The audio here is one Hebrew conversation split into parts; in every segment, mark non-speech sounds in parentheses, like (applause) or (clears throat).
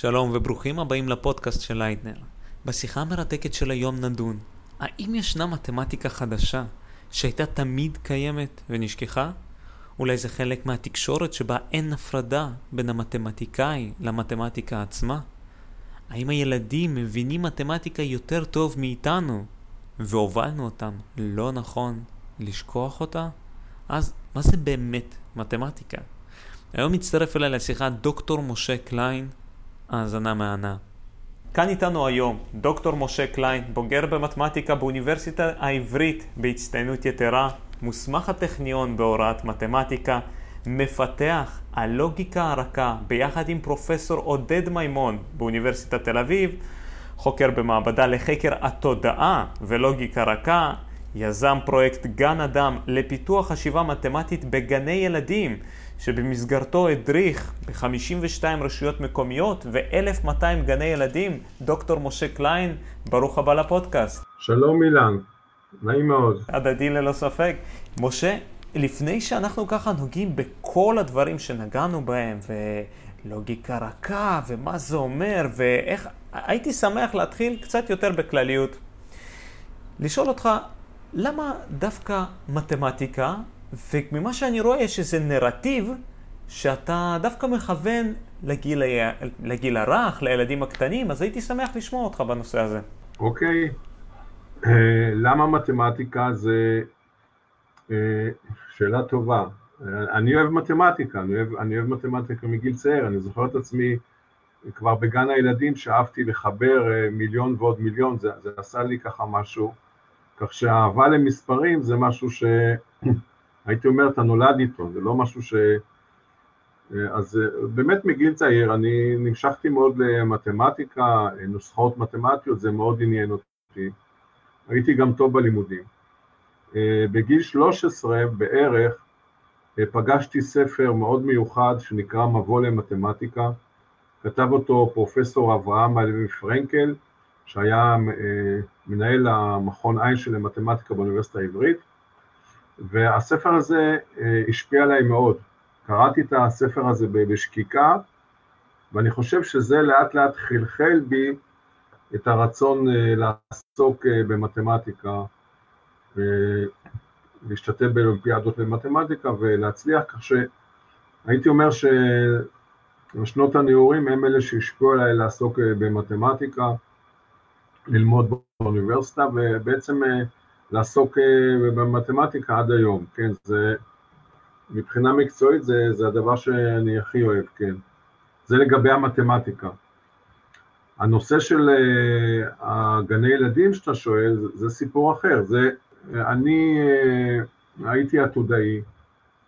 שלום וברוכים הבאים לפודקאסט של לייטנר. בשיחה המרתקת של היום נדון, האם ישנה מתמטיקה חדשה שהייתה תמיד קיימת ונשכחה? אולי זה חלק מהתקשורת שבה אין הפרדה בין המתמטיקאי למתמטיקה עצמה? האם הילדים מבינים מתמטיקה יותר טוב מאיתנו והובלנו אותם לא נכון לשכוח אותה? אז מה זה באמת מתמטיקה? היום מצטרף אליי לשיחה דוקטור משה קליין, האזנה מהנה. כאן איתנו היום דוקטור משה קליין, בוגר במתמטיקה באוניברסיטה העברית בהצטיינות יתרה, מוסמך הטכניון בהוראת מתמטיקה, מפתח הלוגיקה הרכה ביחד עם פרופסור עודד מימון באוניברסיטת תל אביב, חוקר במעבדה לחקר התודעה ולוגיקה רכה, יזם פרויקט גן אדם לפיתוח חשיבה מתמטית בגני ילדים, שבמסגרתו הדריך ב-52 רשויות מקומיות ו-1,200 גני ילדים, דוקטור משה קליין, ברוך הבא לפודקאסט. שלום אילן, נעים מאוד. הדדי ללא ספק. משה, לפני שאנחנו ככה נוגעים בכל הדברים שנגענו בהם, ולוגיקה רכה, ומה זה אומר, ואיך... הייתי שמח להתחיל קצת יותר בכלליות. לשאול אותך, למה דווקא מתמטיקה וממה שאני רואה יש איזה נרטיב שאתה דווקא מכוון לגיל, לגיל הרך, לילדים הקטנים, אז הייתי שמח לשמוע אותך בנושא הזה. אוקיי. Uh, למה מתמטיקה זה uh, שאלה טובה. אני אוהב מתמטיקה, אני אוהב, אני אוהב מתמטיקה מגיל צעיר, אני זוכר את עצמי כבר בגן הילדים שאהבתי לחבר uh, מיליון ועוד מיליון, זה, זה עשה לי ככה משהו, כך שהאהבה למספרים זה משהו ש... הייתי אומר, אתה נולד איתו, זה לא משהו ש... אז באמת מגיל צעיר אני נמשכתי מאוד למתמטיקה, נוסחאות מתמטיות, זה מאוד עניין אותי. הייתי גם טוב בלימודים. בגיל 13 בערך פגשתי ספר מאוד מיוחד שנקרא מבוא למתמטיקה, כתב אותו פרופסור אברהם הלוי פרנקל, שהיה מנהל המכון איינשטיין למתמטיקה באוניברסיטה העברית, והספר הזה אה, השפיע עליי מאוד. קראתי את הספר הזה בשקיקה, ואני חושב שזה לאט לאט חלחל בי את הרצון אה, לעסוק אה, במתמטיקה, להשתתף באולימפיאדות למתמטיקה ולהצליח, כך שהייתי אומר ששנות הנעורים הם אלה שהשפיעו עליי לעסוק במתמטיקה, ללמוד באוניברסיטה, ובעצם לעסוק אה, במתמטיקה עד היום, כן, זה, מבחינה מקצועית זה, זה הדבר שאני הכי אוהב, כן. זה לגבי המתמטיקה. הנושא של אה, הגני ילדים שאתה שואל, זה, סיפור אחר. זה, אני אה, הייתי עתודאי,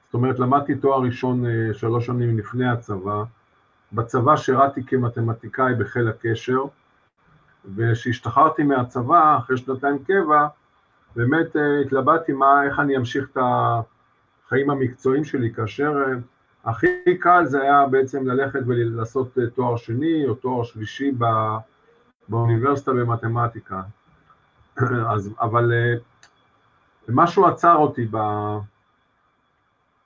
זאת אומרת למדתי תואר ראשון שלוש שנים לפני הצבא, בצבא שירתי כמתמטיקאי בחיל הקשר, וכשהשתחררתי מהצבא, אחרי שנתיים קבע, באמת אה, התלבטתי מה, איך אני אמשיך את החיים המקצועיים שלי, כאשר אה, הכי קל זה היה בעצם ללכת ולעשות אה, תואר שני או תואר שלישי בא, באוניברסיטה במתמטיקה. (clears throat) אז, אבל משהו עצר אותי ב,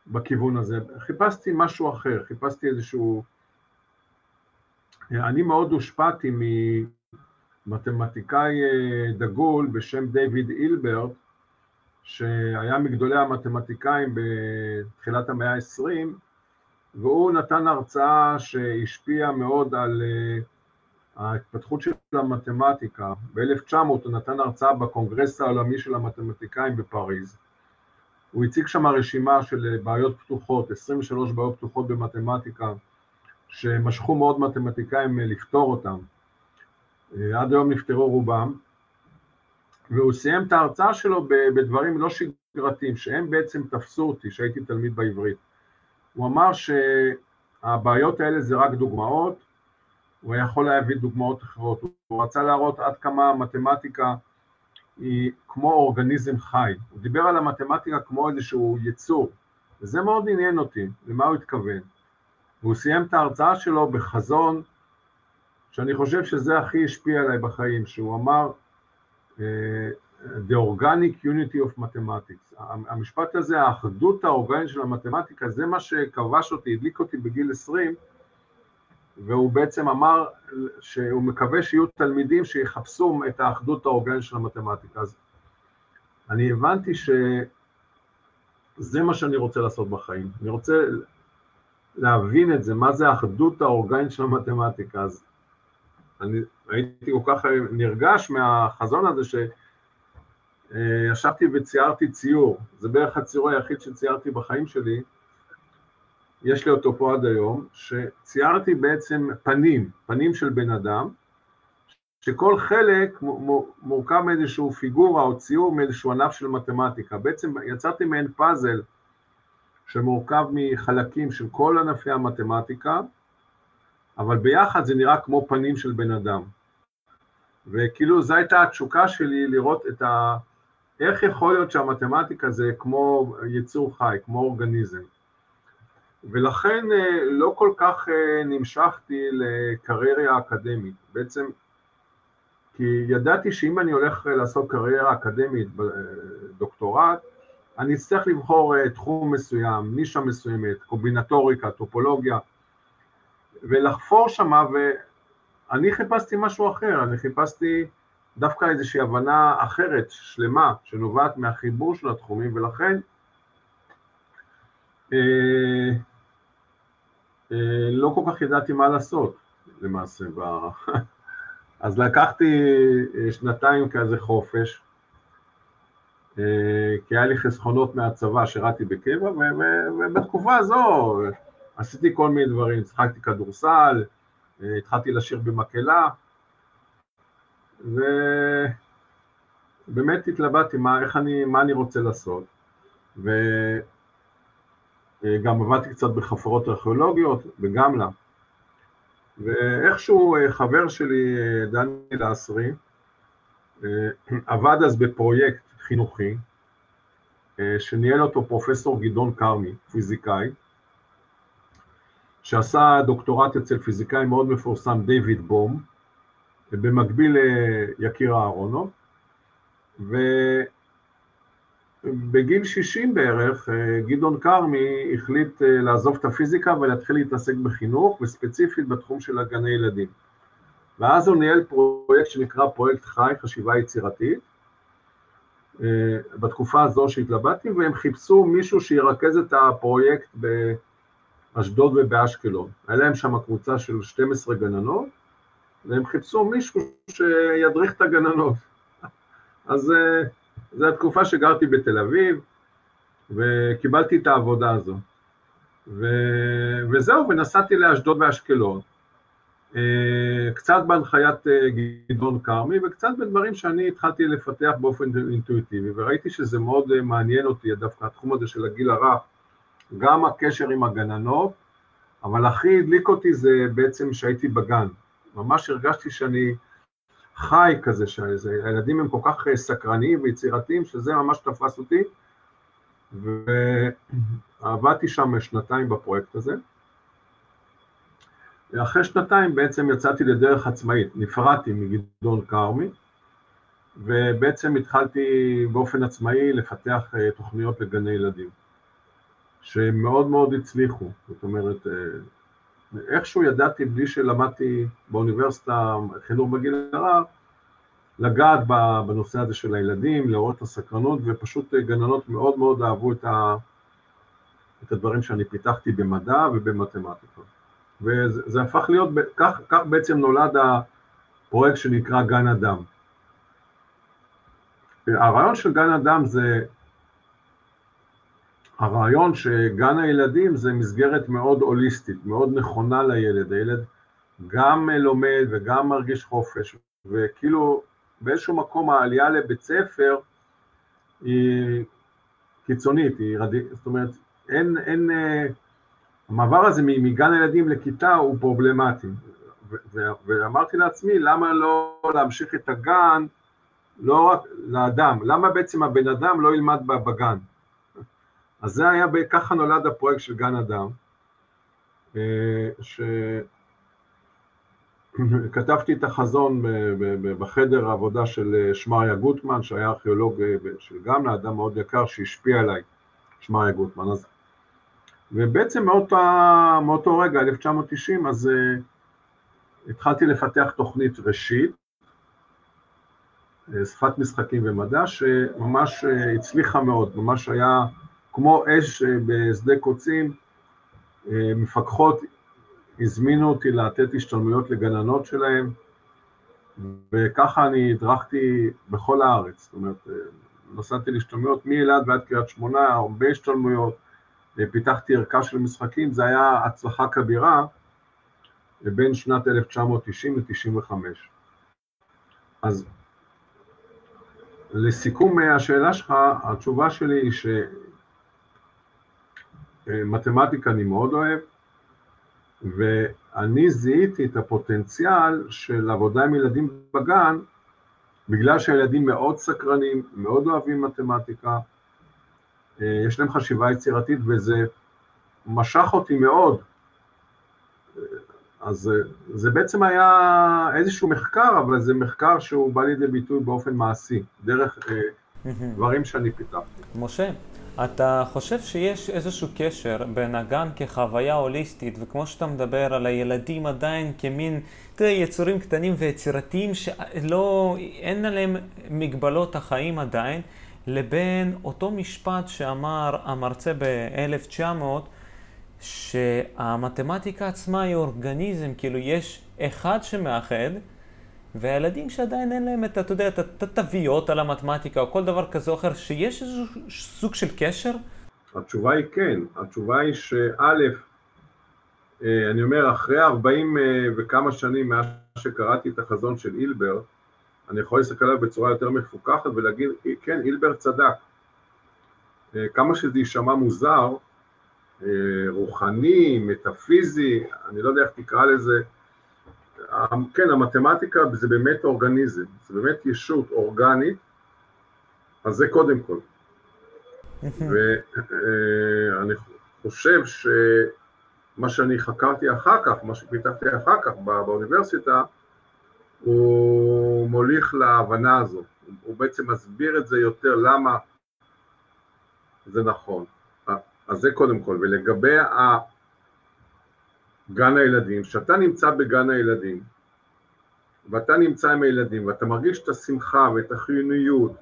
בכיוון הזה. חיפשתי משהו אחר, חיפשתי איזשהו... אני מאוד הושפעתי מתמטיקאי אה, דגול בשם דיוויד אילברט, שהיה מגדולי המתמטיקאים בתחילת המאה ה-20, והוא נתן הרצאה שהשפיעה מאוד על אה, ההתפתחות של המתמטיקה. ב-1900 הוא נתן הרצאה בקונגרס העולמי של המתמטיקאים בפריז. הוא הציג שם רשימה של בעיות פתוחות, 23 בעיות פתוחות במתמטיקה, שמשכו מאוד מתמטיקאים אה, לפתור אותן. אה, עד היום נפטרו רובם, והוא סיים את ההרצאה שלו בדברים לא שגרתיים, שהם בעצם תפסו אותי, שהייתי תלמיד בעברית. הוא אמר שהבעיות האלה זה רק דוגמאות, הוא יכול להביא דוגמאות אחרות, הוא רצה להראות עד כמה המתמטיקה היא כמו אורגניזם חי, הוא דיבר על המתמטיקה כמו איזשהו יצור, וזה מאוד עניין אותי, למה הוא התכוון. והוא סיים את ההרצאה שלו בחזון שאני חושב שזה הכי השפיע עליי בחיים, שהוא אמר uh, The Organic Unity of Mathematics. המשפט הזה, האחדות האורגנית של המתמטיקה, זה מה שכבש אותי, הדליק אותי בגיל 20, והוא בעצם אמר שהוא מקווה שיהיו תלמידים שיחפשו את האחדות האורגנית של המתמטיקה. אז אני הבנתי שזה מה שאני רוצה לעשות בחיים. אני רוצה להבין את זה, מה זה האחדות האורגנית של המתמטיקה. אז אני הייתי כל כך נרגש מהחזון הזה שישבתי וציירתי ציור, זה בערך הציור היחיד שציירתי בחיים שלי, יש לי אותו פה עד היום, שציירתי בעצם פנים, פנים של בן אדם, שכל חלק מורכב מאיזשהו פיגורה או ציור מאיזשהו ענף של מתמטיקה. בעצם יצרתי מעין פאזל שמורכב מחלקים של כל ענפי המתמטיקה, אבל ביחד זה נראה כמו פנים של בן אדם. וכאילו זו הייתה התשוקה שלי לראות את ה... איך יכול להיות שהמתמטיקה זה כמו יצור חי, כמו אורגניזם. ולכן אה, לא כל כך אה, נמשכתי לקריירה אקדמית. בעצם, כי ידעתי שאם אני הולך לעשות קריירה אקדמית, דוקטורט, אני אצטרך לבחור תחום מסוים, נישה מסוימת, קובינטוריקה, טופולוגיה, ולחפור שמה, ואני חיפשתי משהו אחר, אני חיפשתי דווקא איזושהי הבנה אחרת, שלמה, שנובעת מהחיבור של התחומים, ולכן אה, אה, לא כל כך ידעתי מה לעשות, למעשה. ב... (laughs) אז לקחתי אה, שנתיים כזה חופש, אה, כי היה לי חסכונות מהצבא, שירתי בקבע, ובתקופה הזו עשיתי כל מיני דברים, שחקתי כדורסל, אה, התחלתי לשיר במקהלה, ובאמת התלבטתי מה, איך אני, מה אני רוצה לעשות, וגם עבדתי קצת בחפרות ארכיאולוגיות בגמלה, ואיכשהו אה, חבר שלי, דני לאסרי, עבד אז בפרויקט חינוכי, שניהל אותו פרופסור גדעון כרמי, פיזיקאי, שעשה דוקטורט אצל פיזיקאי מאוד מפורסם, דיוויד בום, במקביל ליקיר אהרונוב, ובגיל 60 בערך, גדעון כרמי החליט לעזוב את הפיזיקה ולהתחיל להתעסק בחינוך, וספציפית בתחום של הגני ילדים. ואז הוא ניהל פרויקט שנקרא פרויקט חי, חשיבה יצירתית, בתקופה הזו שהתלבטתי, והם חיפשו מישהו שירכז את הפרויקט באשדוד ובאשקלון. היה להם שם קבוצה של 12 גננות, והם חיפשו מישהו שידריך את הגננות. (laughs) אז אה, זו התקופה שגרתי בתל אביב, וקיבלתי את העבודה הזו. ו... וזהו, ונסעתי לאשדוד ואשקלון. אה, קצת בהנחיית אה, גדעון כרמי וקצת בדברים שאני התחלתי לפתח באופן אינטואיטיבי וראיתי שזה מאוד מעניין אותי דווקא התחום הזה של הגיל הרך, גם הקשר עם הגננות, אבל הכי הדליק אותי זה בעצם שהייתי בגן, ממש הרגשתי שאני חי כזה, שהילדים הם כל כך סקרניים ויצירתיים שזה ממש תפס אותי. ועבדתי שם שנתיים בפרויקט הזה. ואחרי שנתיים בעצם יצאתי לדרך עצמאית, נפרדתי מגדעון כרמי, ובעצם התחלתי באופן עצמאי לפתח אה, תוכניות לגני ילדים, שמאוד מאוד הצליחו, זאת אומרת, אה, איכשהו ידעתי בלי שלמדתי באוניברסיטה חינוך בגיל הרב, לגעת בנושא הזה של הילדים, לעורר את הסקרנות, ופשוט אה, גננות מאוד מאוד אהבו את, ה, את הדברים שאני פיתחתי במדע ובמתמטיקה. וזה הפך להיות, כך, כך בעצם נולד הפרויקט שנקרא גן אדם. הרעיון של גן אדם זה, הרעיון שגן הילדים זה מסגרת מאוד הוליסטית, מאוד נכונה לילד, הילד גם לומד וגם מרגיש חופש, וכאילו באיזשהו מקום העלייה לבית ספר היא קיצונית, היא רדיק, זאת אומרת, אין, אין, המעבר הזה מגן הילדים לכיתה הוא פרובלמטי, ואמרתי לעצמי, למה לא להמשיך את הגן לא רק לאדם, למה בעצם הבן אדם לא ילמד בגן? אז זה היה, ככה נולד הפרויקט של גן אדם, אה, שכתבתי (clears throat) את החזון בחדר העבודה של אה, שמריה גוטמן, שהיה ארכיאולוג אה, של גמלה, אדם מאוד יקר שהשפיע עליי, שמריה גוטמן. אז ובעצם מאותו, מאותו רגע, 1990, אז התחלתי לפתח תוכנית ראשית, שפת משחקים ומדע, שממש הצליחה מאוד, ממש היה כמו אש בשדה קוצים, מפקחות הזמינו אותי לתת השתלמויות לגננות שלהם, וככה אני הדרכתי בכל הארץ, זאת אומרת, נסעתי להשתלמויות מאילת ועד קריית שמונה, הרבה השתלמויות, פיתחתי ערכה של משחקים, זה היה הצלחה כבירה בין שנת 1990 ל-95. אז לסיכום השאלה שלך, התשובה שלי היא שמתמטיקה אני מאוד אוהב, ואני זיהיתי את הפוטנציאל של עבודה עם ילדים בגן, בגלל שהילדים מאוד סקרנים, מאוד אוהבים מתמטיקה, יש להם חשיבה יצירתית וזה משך אותי מאוד. אז זה בעצם היה איזשהו מחקר, אבל זה מחקר שהוא בא לידי ביטוי באופן מעשי, דרך דברים שאני פיתחתי. משה, אתה חושב שיש איזשהו קשר בין הגן כחוויה הוליסטית, וכמו שאתה מדבר על הילדים עדיין כמין, תראה, יצורים קטנים ויצירתיים שלא, אין עליהם מגבלות החיים עדיין, לבין אותו משפט שאמר המרצה ב-1900, שהמתמטיקה עצמה היא אורגניזם, כאילו יש אחד שמאחד, והילדים שעדיין אין להם את, אתה יודע, את התוויות על המתמטיקה או כל דבר כזה או אחר, שיש איזשהו סוג של קשר? התשובה היא כן. התשובה היא שא', אה, אני אומר, אחרי 40 אה, וכמה שנים מאז שקראתי את החזון של אילבר, אני יכול להסתכל עליו בצורה יותר מפוקחת ולהגיד, כן, אילבר צדק. אה, כמה שזה יישמע מוזר, רוחני, מטאפיזי, אני לא יודע איך תקרא לזה, כן, המתמטיקה זה באמת אורגניזם, זה באמת ישות אורגנית, אז זה קודם כל. ואני חושב שמה שאני חקרתי אחר כך, מה שפיתחתי אחר כך באוניברסיטה, הוא מוליך להבנה הזו, הוא בעצם מסביר את זה יותר למה זה נכון. אז זה קודם כל, ולגבי גן הילדים, כשאתה נמצא בגן הילדים, ואתה נמצא עם הילדים, ואתה מרגיש את השמחה ואת החיוניות,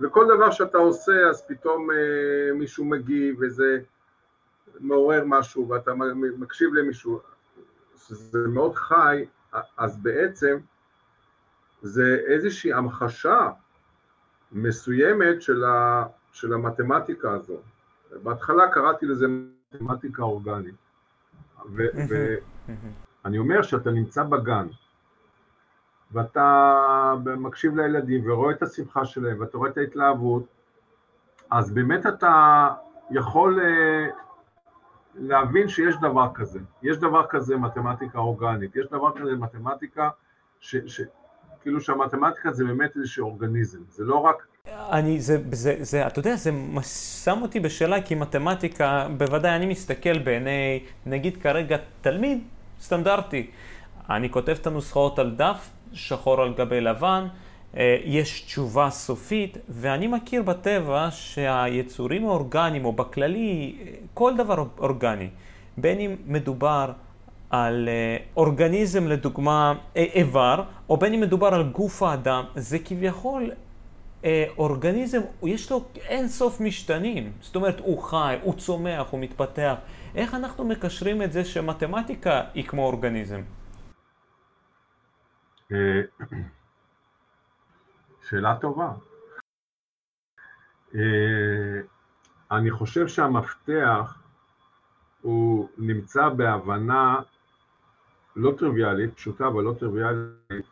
וכל דבר שאתה עושה, אז פתאום אה, מישהו מגיב, וזה מעורר משהו, ואתה מקשיב למישהו, זה מאוד חי, אז בעצם זה איזושהי המחשה מסוימת של, ה, של המתמטיקה הזו. בהתחלה קראתי לזה מתמטיקה אורגנית. ואני אומר שאתה נמצא בגן, ואתה מקשיב לילדים ורואה את השמחה שלהם, ואתה רואה את ההתלהבות, אז באמת אתה יכול אה, להבין שיש דבר כזה. יש דבר כזה מתמטיקה אורגנית, יש דבר כזה מתמטיקה, ש, ש, כאילו שהמתמטיקה זה באמת איזשהו אורגניזם, זה לא רק אני, זה, זה, זה, אתה יודע, זה שם אותי בשאלה, כי מתמטיקה, בוודאי אני מסתכל בעיני, נגיד כרגע תלמיד סטנדרטי. אני כותב את הנוסחאות על דף, שחור על גבי לבן, אה, יש תשובה סופית, ואני מכיר בטבע שהיצורים האורגניים, או בכללי, כל דבר אורגני, בין אם מדובר על אה, אורגניזם לדוגמה איבר, או בין אם מדובר על גוף האדם, זה כביכול אורגניזם, יש לו אין סוף משתנים. זאת אומרת, הוא חי, הוא צומח, הוא מתפתח. איך אנחנו מקשרים את זה שמתמטיקה היא כמו אורגניזם? אה, (clears throat) שאלה טובה. אה, אני חושב שהמפתח הוא נמצא בהבנה לא טריוויאלית, פשוטה אבל לא טריוויאלית,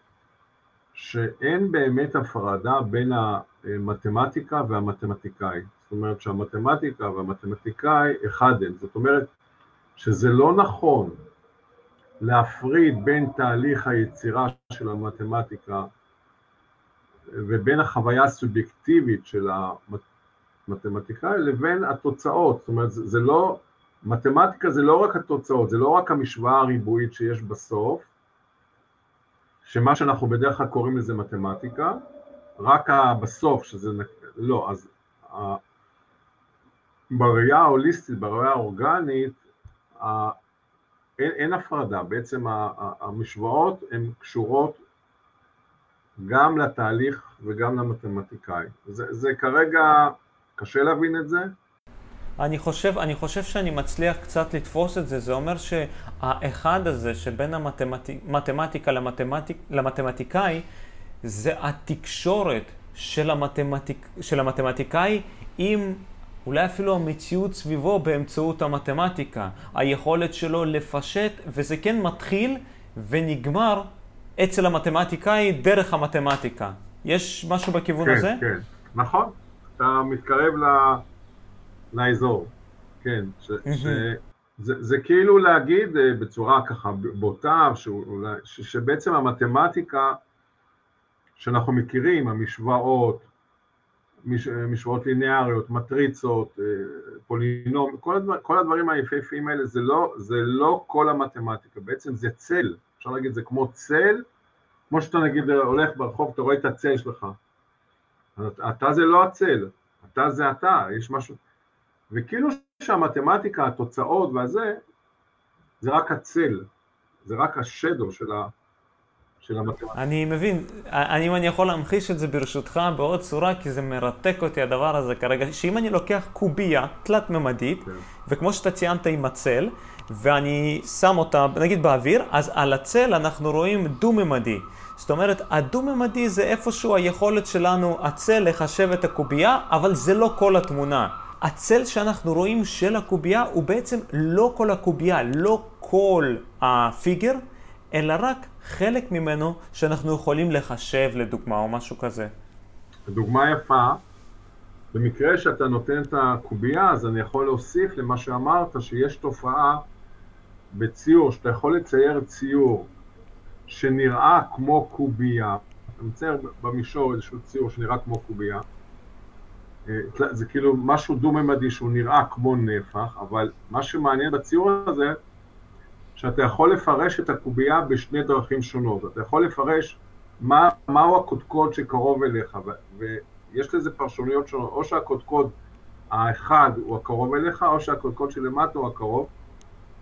שאין באמת הפרדה בין המתמטיקה והמתמטיקאי. זאת אומרת שהמתמטיקה והמתמטיקאי אחד הם. זאת אומרת שזה לא נכון להפריד בין תהליך היצירה של המתמטיקה ובין החוויה הסובייקטיבית של המתמטיקאי לבין התוצאות. זאת אומרת, זה, זה לא, מתמטיקה זה לא רק התוצאות, זה לא רק המשוואה הריבועית שיש בסוף, שמה שאנחנו בדרך כלל קוראים לזה מתמטיקה, רק בסוף, שזה, לא, אז בראייה ההוליסטית, בראייה האורגנית, אין, אין הפרדה, בעצם המשוואות הן קשורות גם לתהליך וגם למתמטיקאי. זה, זה כרגע, קשה להבין את זה. אני חושב, אני חושב שאני מצליח קצת לתפוס את זה, זה אומר שהאחד הזה שבין המתמטיקה למתמטיק, למתמטיקאי זה התקשורת של, המתמטיק, של המתמטיקאי עם אולי אפילו המציאות סביבו באמצעות המתמטיקה, היכולת שלו לפשט, וזה כן מתחיל ונגמר אצל המתמטיקאי דרך המתמטיקה. יש משהו בכיוון כן, הזה? כן, כן. נכון. אתה מתקרב ל... לאזור. כן. ש... ש... זה, זה כאילו להגיד אה, בצורה ככה בוטה, שאולי, ש, שבעצם המתמטיקה שאנחנו מכירים, המשוואות, מש, משוואות ליניאריות, מטריצות, אה, פולינום, כל, הדבר, כל הדברים היפהפיים האלה, זה לא, זה לא כל המתמטיקה, בעצם זה צל, אפשר להגיד, זה כמו צל, כמו שאתה נגיד הולך ברחוב, אתה רואה את הצל שלך. אתה זה לא הצל, אתה זה אתה, יש משהו... וכאילו שהמתמטיקה, התוצאות והזה, זה רק הצל, זה רק השדו של, ה, של המתמטיקה. אני מבין, אני, אם אני יכול להמחיש את זה ברשותך בעוד צורה, כי זה מרתק אותי הדבר הזה כרגע, שאם אני לוקח קובייה תלת-ממדית, כן. וכמו שאתה ציינת עם הצל, ואני שם אותה, נגיד באוויר, אז על הצל אנחנו רואים דו-ממדי. זאת אומרת, הדו-ממדי זה איפשהו היכולת שלנו, הצל, לחשב את הקובייה, אבל זה לא כל התמונה. הצל שאנחנו רואים של הקובייה הוא בעצם לא כל הקובייה, לא כל הפיגר, אלא רק חלק ממנו שאנחנו יכולים לחשב לדוגמה או משהו כזה. דוגמה יפה, במקרה שאתה נותן את הקובייה, אז אני יכול להוסיף למה שאמרת, שיש תופעה בציור, שאתה יכול לצייר ציור שנראה כמו קובייה, אתה מצייר במישור איזשהו ציור שנראה כמו קובייה, זה כאילו משהו דו-ממדי שהוא נראה כמו נפח, אבל מה שמעניין בציור הזה, שאתה יכול לפרש את הקובייה בשני דרכים שונות. אתה יכול לפרש מה, מהו הקודקוד שקרוב אליך, ו, ויש לזה פרשנויות שונות, או שהקודקוד האחד הוא הקרוב אליך, או שהקודקוד שלמטה הוא הקרוב,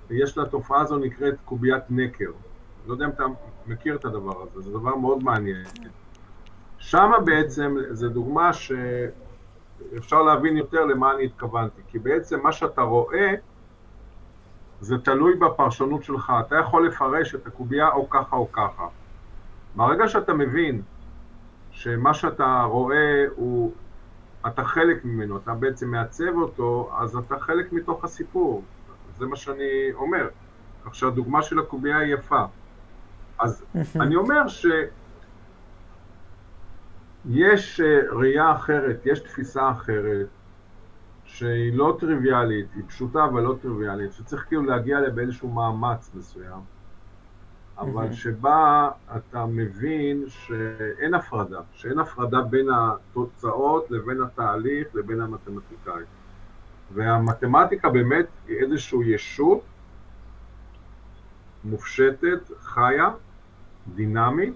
ויש לתופעה הזו נקראת קוביית נקר. לא יודע אם אתה מכיר את הדבר הזה, זה דבר מאוד מעניין. שמה בעצם, זו דוגמה שאפשר להבין יותר למה אני התכוונתי, כי בעצם מה שאתה רואה זה תלוי בפרשנות שלך, אתה יכול לפרש את הקובייה או ככה או ככה. ברגע שאתה מבין שמה שאתה רואה הוא, אתה חלק ממנו, אתה בעצם מעצב אותו, אז אתה חלק מתוך הסיפור. זה מה שאני אומר. כך שהדוגמה של הקובייה היא יפה. אז אני אומר שיש אה, ראייה אחרת, יש תפיסה אחרת, שהיא לא טריוויאלית, היא פשוטה אבל לא טריוויאלית, שצריך כאילו להגיע אליה באיזשהו מאמץ מסוים, אבל שבה אתה מבין שאין הפרדה, שאין הפרדה בין התוצאות לבין התהליך לבין המתמטיקאי. והמתמטיקה באמת היא איזושהי ישות מופשטת, חיה, דינמית,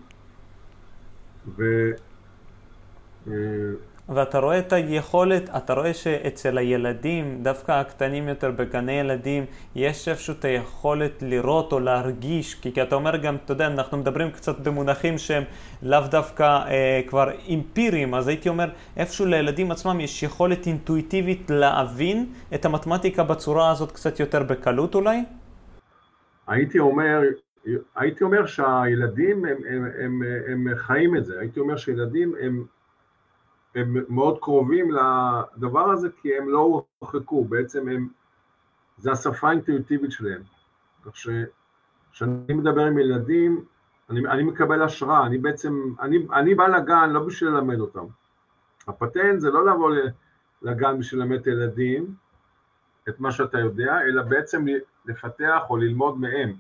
ו... אה, ואתה רואה את היכולת, אתה רואה שאצל הילדים, דווקא הקטנים יותר בגני ילדים, יש איפשהו את היכולת לראות או להרגיש, כי, כי אתה אומר גם, אתה יודע, אנחנו מדברים קצת במונחים שהם לאו דווקא אה, כבר אמפיריים, אז הייתי אומר, איפשהו לילדים עצמם יש יכולת אינטואיטיבית להבין את המתמטיקה בצורה הזאת קצת יותר בקלות אולי? הייתי אומר, הייתי אומר שהילדים הם, הם, הם, הם, הם חיים את זה, הייתי אומר שילדים הם הם מאוד קרובים לדבר הזה כי הם לא הורחקו, בעצם הם, זה השפה האינטואיטיבית שלהם. כך שכשאני מדבר עם ילדים, אני, אני מקבל השראה, אני בעצם, אני, אני בא לגן לא בשביל ללמד אותם. הפטנט זה לא לבוא לגן בשביל ללמד את הילדים את מה שאתה יודע, אלא בעצם לפתח או ללמוד מהם.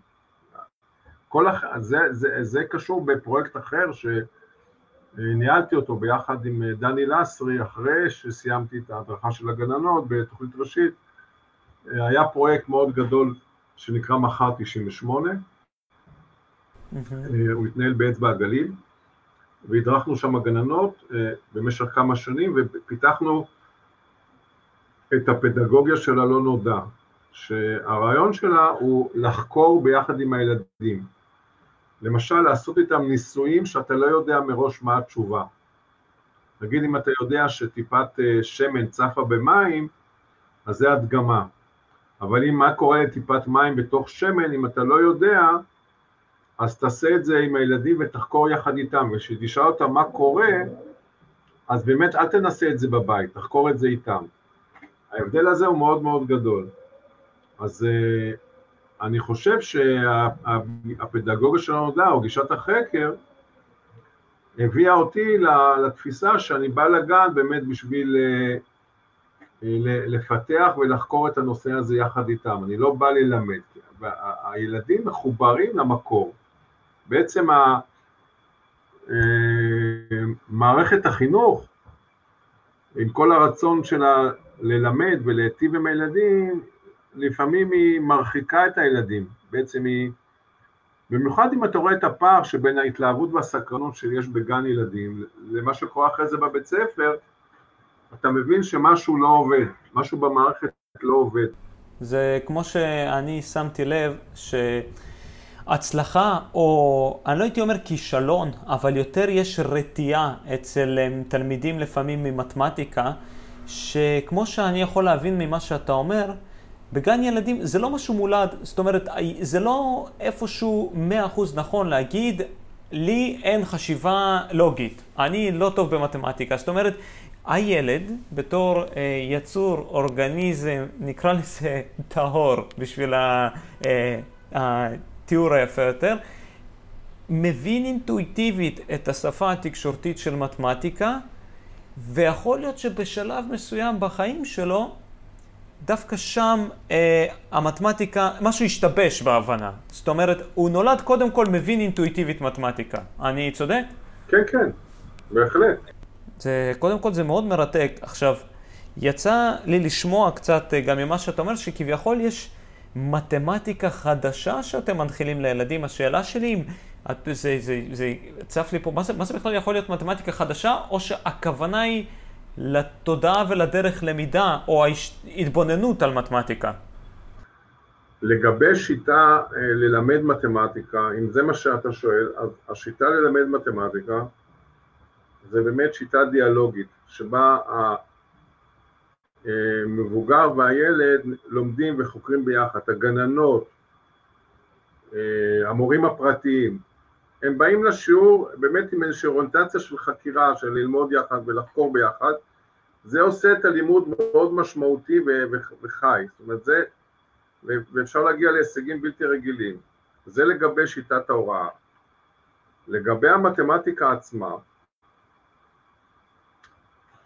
כל הח... זה, זה, זה קשור בפרויקט אחר ש... ניהלתי אותו ביחד עם אה, דני לסרי אחרי שסיימתי את ההדרכה של הגננות בתוכנית ראשית. אה, היה פרויקט מאוד גדול שנקרא מחר 98, אה, הוא התנהל באצבע הגליל, והדרכנו שם גננות במשך כמה שנים ופיתחנו את הפדגוגיה של הלא נודע, שהרעיון שלה הוא לחקור ביחד עם הילדים. למשל, לעשות איתם ניסויים שאתה לא יודע מראש מה התשובה. נגיד אם אתה יודע שטיפת אה, שמן צפה במים, אז זה הדגמה. אבל אם מה קורה לטיפת מים בתוך שמן, אם אתה לא יודע, אז תעשה את זה עם הילדים ותחקור יחד איתם, וכשתשאל אותם מה קורה, אז באמת אל תנסה את זה בבית, תחקור את זה איתם. ההבדל הזה הוא מאוד מאוד גדול. אז אה, אני חושב שהפדגוגיה של הנודע, או גישת החקר, הביאה אותי לתפיסה שאני בא לגן באמת בשביל אה, לפתח ולחקור את הנושא הזה יחד איתם, אני לא בא ללמד, הילדים מחוברים למקור. בעצם אה, מערכת החינוך, עם כל הרצון שלה ללמד ולהיטיב עם הילדים, לפעמים היא מרחיקה את הילדים, בעצם היא, במיוחד אם אתה רואה את הפער שבין ההתלהבות והסקרנות שיש בגן ילדים למה שקורה אחרי זה בבית ספר, אתה מבין שמשהו לא עובד, משהו במערכת לא עובד. זה כמו שאני שמתי לב שהצלחה, או אני לא הייתי אומר כישלון, אבל יותר יש רתיעה אצל אה, תלמידים לפעמים ממתמטיקה, שכמו שאני יכול להבין ממה שאתה אומר, בגן ילדים זה לא משהו מולד, זאת אומרת, זה לא איפשהו מאה אחוז נכון להגיד, לי אין חשיבה לוגית, אני לא טוב במתמטיקה. זאת אומרת, הילד בתור אה, יצור, אורגניזם, נקרא לזה (laughs) טהור בשביל אה, התיאור היפה יותר, מבין אינטואיטיבית את השפה התקשורתית של מתמטיקה, ויכול להיות שבשלב מסוים בחיים שלו, דווקא שם אה, המתמטיקה, משהו השתבש בהבנה. זאת אומרת, הוא נולד קודם כל מבין אינטואיטיבית מתמטיקה. אני צודק? כן, כן, בהחלט. זה, קודם כל זה מאוד מרתק. עכשיו, יצא לי לשמוע קצת אה, גם ממה שאתה אומר, שכביכול יש מתמטיקה חדשה שאתם מנחילים לילדים. השאלה שלי אם זה, זה, זה צף לי פה, מה זה, מה זה בכלל יכול להיות מתמטיקה חדשה, או שהכוונה היא לתודעה ולדרך למידה, או ההתבוננות על מתמטיקה? לגבי שיטה אה, ללמד מתמטיקה, אם זה מה שאתה שואל, אז השיטה ללמד מתמטיקה זה באמת שיטה דיאלוגית, שבה המבוגר והילד לומדים וחוקרים ביחד, הגננות, המורים הפרטיים, הם באים לשיעור באמת עם איזושהי אוריינטציה של חקירה, של ללמוד יחד ולחקור ביחד, זה עושה את הלימוד מאוד משמעותי וחי, זאת אומרת זה, ואפשר להגיע להישגים בלתי רגילים, זה לגבי שיטת ההוראה. לגבי המתמטיקה עצמה,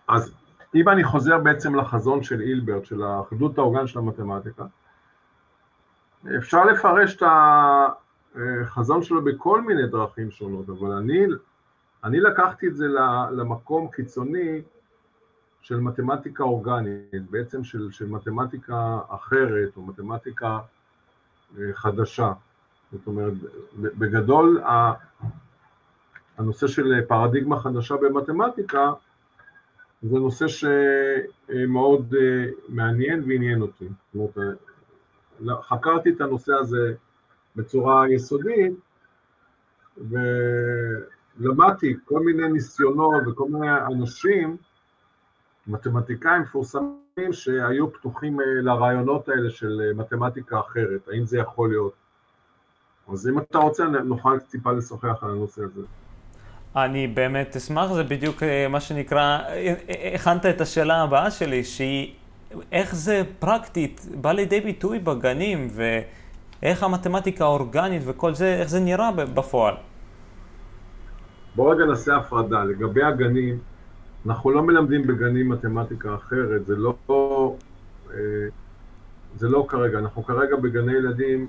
אז אם אני חוזר בעצם לחזון של אילברט, של האחדות האורגן של המתמטיקה, אפשר לפרש את החזון שלו בכל מיני דרכים שונות, אבל אני, אני לקחתי את זה למקום קיצוני של מתמטיקה אורגנית, בעצם של, של מתמטיקה אחרת או מתמטיקה אה, חדשה. זאת אומרת, בגדול הנושא של פרדיגמה חדשה במתמטיקה זה נושא שמאוד אה, מעניין ועניין אותי. זאת אומרת, אה, חקרתי את הנושא הזה בצורה יסודית, ולמדתי כל מיני ניסיונות וכל מיני אנשים, מתמטיקאים מפורסמים, שהיו פתוחים אה, לרעיונות האלה של מתמטיקה אחרת, האם זה יכול להיות. אז אם אתה רוצה, נוכל טיפה לשוחח על הנושא הזה. אני באמת אשמח, זה בדיוק אה, מה שנקרא, אה, אה, הכנת את השאלה הבאה שלי, שהיא איך זה פרקטית בא לידי ביטוי בגנים, ואיך המתמטיקה האורגנית וכל זה, איך זה נראה בפועל. בואו רגע נעשה הפרדה. לגבי הגנים, אנחנו לא מלמדים בגנים מתמטיקה אחרת, זה לא, זה לא כרגע. אנחנו כרגע בגני ילדים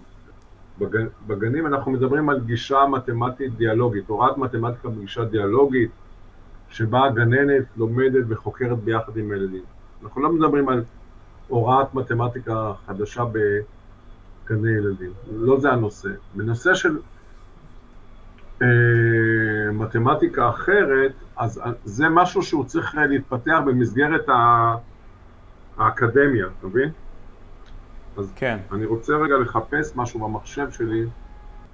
בגנים אנחנו מדברים על גישה מתמטית דיאלוגית, הוראת מתמטיקה בגישה דיאלוגית, שבה הגננת לומדת וחוקרת ביחד עם הילדים. אנחנו לא מדברים על הוראת מתמטיקה חדשה בגני ילדים, לא זה הנושא. בנושא של אה, מתמטיקה אחרת, אז זה משהו שהוא צריך להתפתח במסגרת האקדמיה, אתה מבין? אז כן. אני רוצה רגע לחפש משהו במחשב שלי,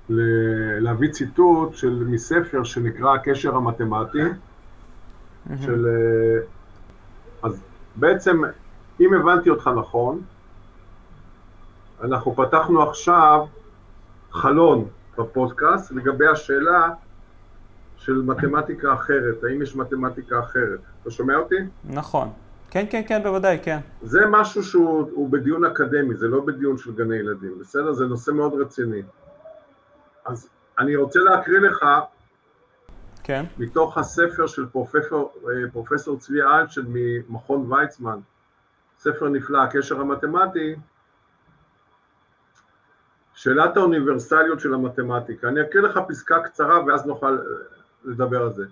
ל- להביא ציטוט של, מספר שנקרא הקשר המתמטי, של... אה, אז בעצם, אם הבנתי אותך נכון, אנחנו פתחנו עכשיו חלון בפודקאסט לגבי השאלה של מתמטיקה אחרת, האם יש מתמטיקה אחרת. אתה שומע אותי? נכון. כן, כן, כן, בוודאי, כן. זה משהו שהוא הוא בדיון אקדמי, זה לא בדיון של גני ילדים, בסדר? זה נושא מאוד רציני. אז אני רוצה להקריא לך כן. מתוך הספר של פרופסור, אה, פרופסור צבי אלטשן ממכון ויצמן, ספר נפלא, הקשר המתמטי, שאלת האוניברסליות של המתמטיקה. אני אקריא לך פסקה קצרה ואז נוכל אה, לדבר על זה.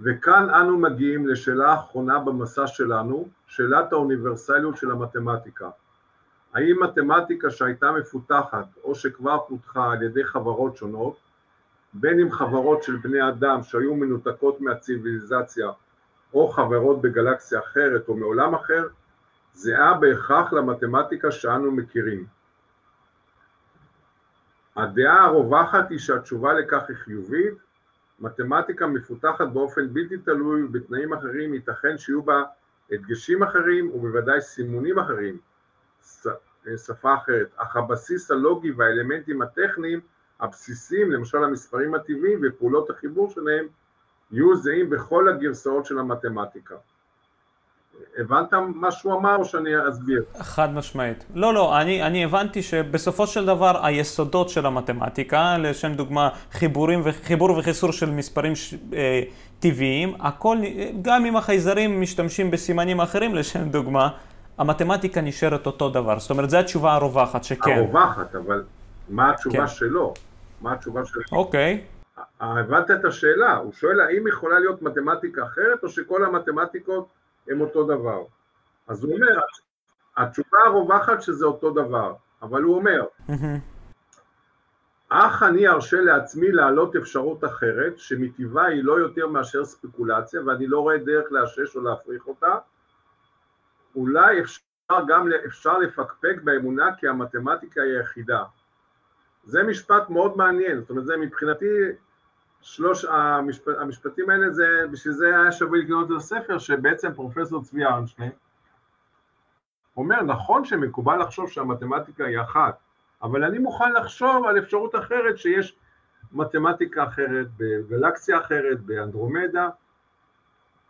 וכאן אנו מגיעים לשאלה האחרונה במסע שלנו, שאלת האוניברסליות של המתמטיקה. האם מתמטיקה שהייתה מפותחת או שכבר פותחה על ידי חברות שונות, בין אם חברות של בני אדם שהיו מנותקות מהציוויליזציה או חברות בגלקסיה אחרת או מעולם אחר, זהה בהכרח למתמטיקה שאנו מכירים. הדעה הרווחת היא שהתשובה לכך היא חיובית, מתמטיקה מפותחת באופן בלתי תלוי ובתנאים אחרים ייתכן שיהיו בה הדגשים אחרים ובוודאי סימונים אחרים, שפה אחרת, אך הבסיס הלוגי והאלמנטים הטכניים הבסיסיים, למשל המספרים הטבעיים ופעולות החיבור שלהם, יהיו זהים בכל הגרסאות של המתמטיקה. הבנת מה שהוא אמר או שאני אסביר? חד משמעית. לא, לא, אני, אני הבנתי שבסופו של דבר היסודות של המתמטיקה, לשם דוגמה חיבורים וחיבור וחיסור של מספרים ש, אה, טבעיים, הכל, גם אם החייזרים משתמשים בסימנים אחרים, לשם דוגמה, המתמטיקה נשארת אותו דבר. זאת אומרת, זו התשובה הרווחת, שכן. הרווחת, אבל מה התשובה כן. שלו? מה התשובה שלו? אוקיי. הבנת את השאלה, הוא שואל האם יכולה להיות מתמטיקה אחרת או שכל המתמטיקות הם אותו דבר. אז הוא אומר, התשובה הרווחת שזה אותו דבר, אבל הוא אומר, אך אני ארשה לעצמי להעלות אפשרות אחרת, שמטבעה היא לא יותר מאשר ספקולציה, ואני לא רואה דרך לאשש או להפריך אותה, אולי אפשר גם אפשר לפקפק באמונה כי המתמטיקה היא היחידה. זה משפט מאוד מעניין, זאת אומרת, זה מבחינתי, שלוש המשפט, המשפטים האלה, זה, בשביל זה היה שווה לקנות את הספר, שבעצם פרופסור צבי ארנשטיין אומר, נכון שמקובל לחשוב שהמתמטיקה היא אחת, אבל אני מוכן לחשוב על אפשרות אחרת שיש מתמטיקה אחרת בגלקסיה אחרת, באנדרומדה,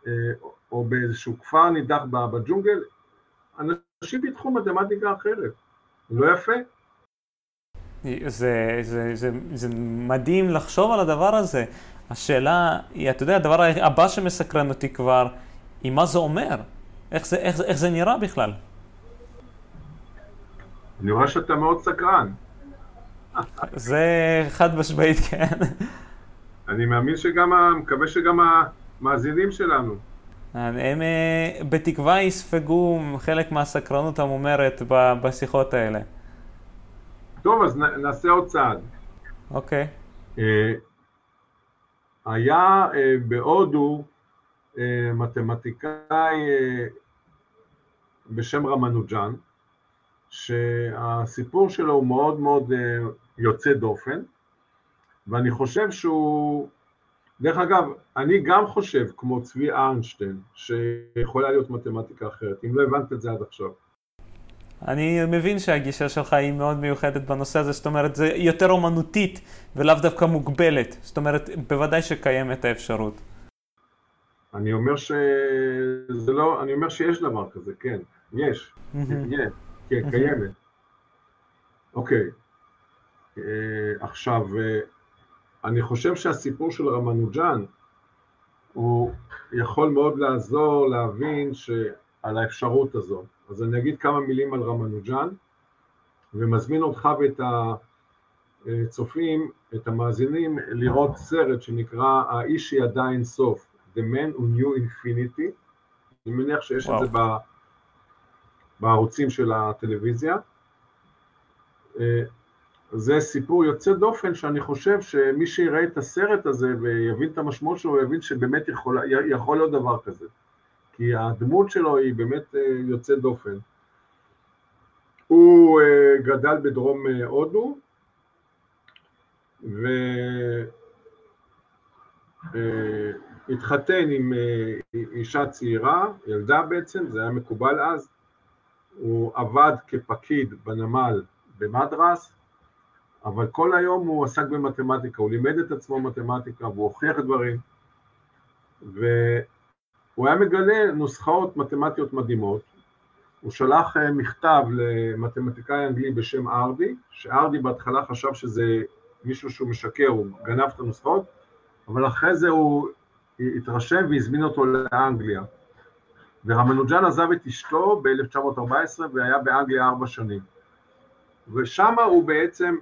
אה, או באיזשהו כפר נידח בג'ונגל, אנשים פיתחו מתמטיקה אחרת. לא יפה? זה, זה, זה, זה מדהים לחשוב על הדבר הזה. השאלה היא, אתה יודע, הדבר הבא שמסקרן אותי כבר, היא מה זה אומר? איך זה, איך, איך זה נראה בכלל? אני רואה שאתה מאוד סקרן. זה חד משמעית, כן. אני מאמין שגם, מקווה שגם המאזינים שלנו. הם אה, בתקווה יספגו חלק מהסקרנות המומרת בשיחות האלה. טוב, אז נעשה עוד צעד. אוקיי. היה אה, בהודו אה, מתמטיקאי בשם רמנוג'אן, שהסיפור שלו הוא מאוד מאוד יוצא דופן, ואני חושב שהוא, דרך אגב, אני גם חושב, כמו צבי ארנשטיין, שיכולה להיות מתמטיקה אחרת, אם לא הבנת את זה עד עכשיו. אני מבין שהגישה שלך היא מאוד מיוחדת בנושא הזה, זאת אומרת, זה יותר אומנותית ולאו דווקא מוגבלת, זאת אומרת, בוודאי שקיימת האפשרות. אני אומר שזה לא, אני אומר שיש דבר כזה, כן, יש, יש, כן, קיימת. אוקיי, עכשיו, אני חושב שהסיפור של רמנוג'אן הוא יכול מאוד לעזור להבין על האפשרות הזו. אז אני אגיד כמה מילים על רמנוג'אן, ומזמין אותך ואת הצופים, את המאזינים, לראות סרט שנקרא האיש שידע אין סוף, The Man Who Knew Infinity, אני מניח שיש וואו. את זה בערוצים של הטלוויזיה. זה סיפור יוצא דופן שאני חושב שמי שיראה את הסרט הזה ויבין את המשמעות שלו, יבין שבאמת יכול, יכול להיות דבר כזה. כי הדמות שלו היא באמת יוצאת דופן. הוא uh, גדל בדרום uh, הודו, והתחתן עם אישה צעירה, ילדה בעצם, זה היה מקובל אז, הוא עבד כפקיד בנמל במדרס, אבל כל היום הוא עסק במתמטיקה, הוא לימד את עצמו מתמטיקה והוא הוכיח דברים, והוא היה מגלה נוסחאות מתמטיות מדהימות. הוא שלח אה, מכתב למתמטיקאי אנגלי בשם ארדי, שארדי בהתחלה חשב שזה מישהו שהוא משקר, הוא גנב את הנוסחאות, אבל אחרי זה הוא התרשם והזמין אותו לאנגליה. ורמנוג'ן עזב את אשתו ב-1914 והיה באנגליה ארבע שנים. ושם הוא בעצם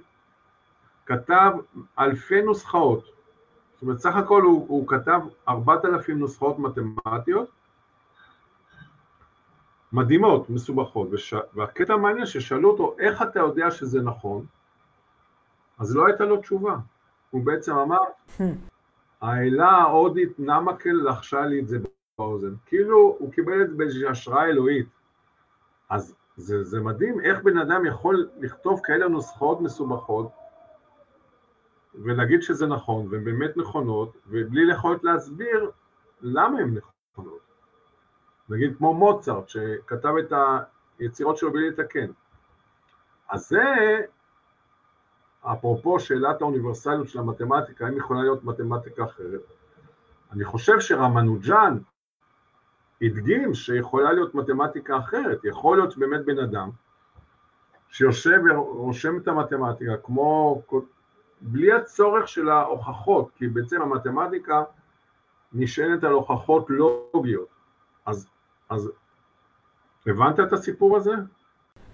כתב אלפי נוסחאות. זאת אומרת, סך הכל הוא, הוא כתב ארבעת אלפים נוסחאות מתמטיות, מדהימות, מסובכות, וש... והקטע המעניין ששאלו אותו, איך אתה יודע שזה נכון? אז לא הייתה לו תשובה. הוא בעצם אמר, האלה ההודית נמקל לחשה לי את זה באוזן. כאילו הוא קיבל את זה באיזושהי השראה אלוהית. אז זה, זה מדהים איך בן אדם יכול לכתוב כאלה נוסחאות מסובכות ולהגיד שזה נכון, והן באמת נכונות, ובלי יכולת להסביר למה הן נכונות. נגיד כמו מוצרט, שכתב את היצירות שלו בלי לתקן. אז זה, אפרופו שאלת האוניברסליות של המתמטיקה, האם יכולה להיות מתמטיקה אחרת? אני חושב שרמנוג'אן הדגים שיכולה להיות מתמטיקה אחרת, יכול להיות באמת בן אדם שיושב ורושם את המתמטיקה כמו בלי הצורך של ההוכחות, כי בעצם המתמטיקה נשענת על הוכחות לוגיות. אז, אז הבנת את הסיפור הזה?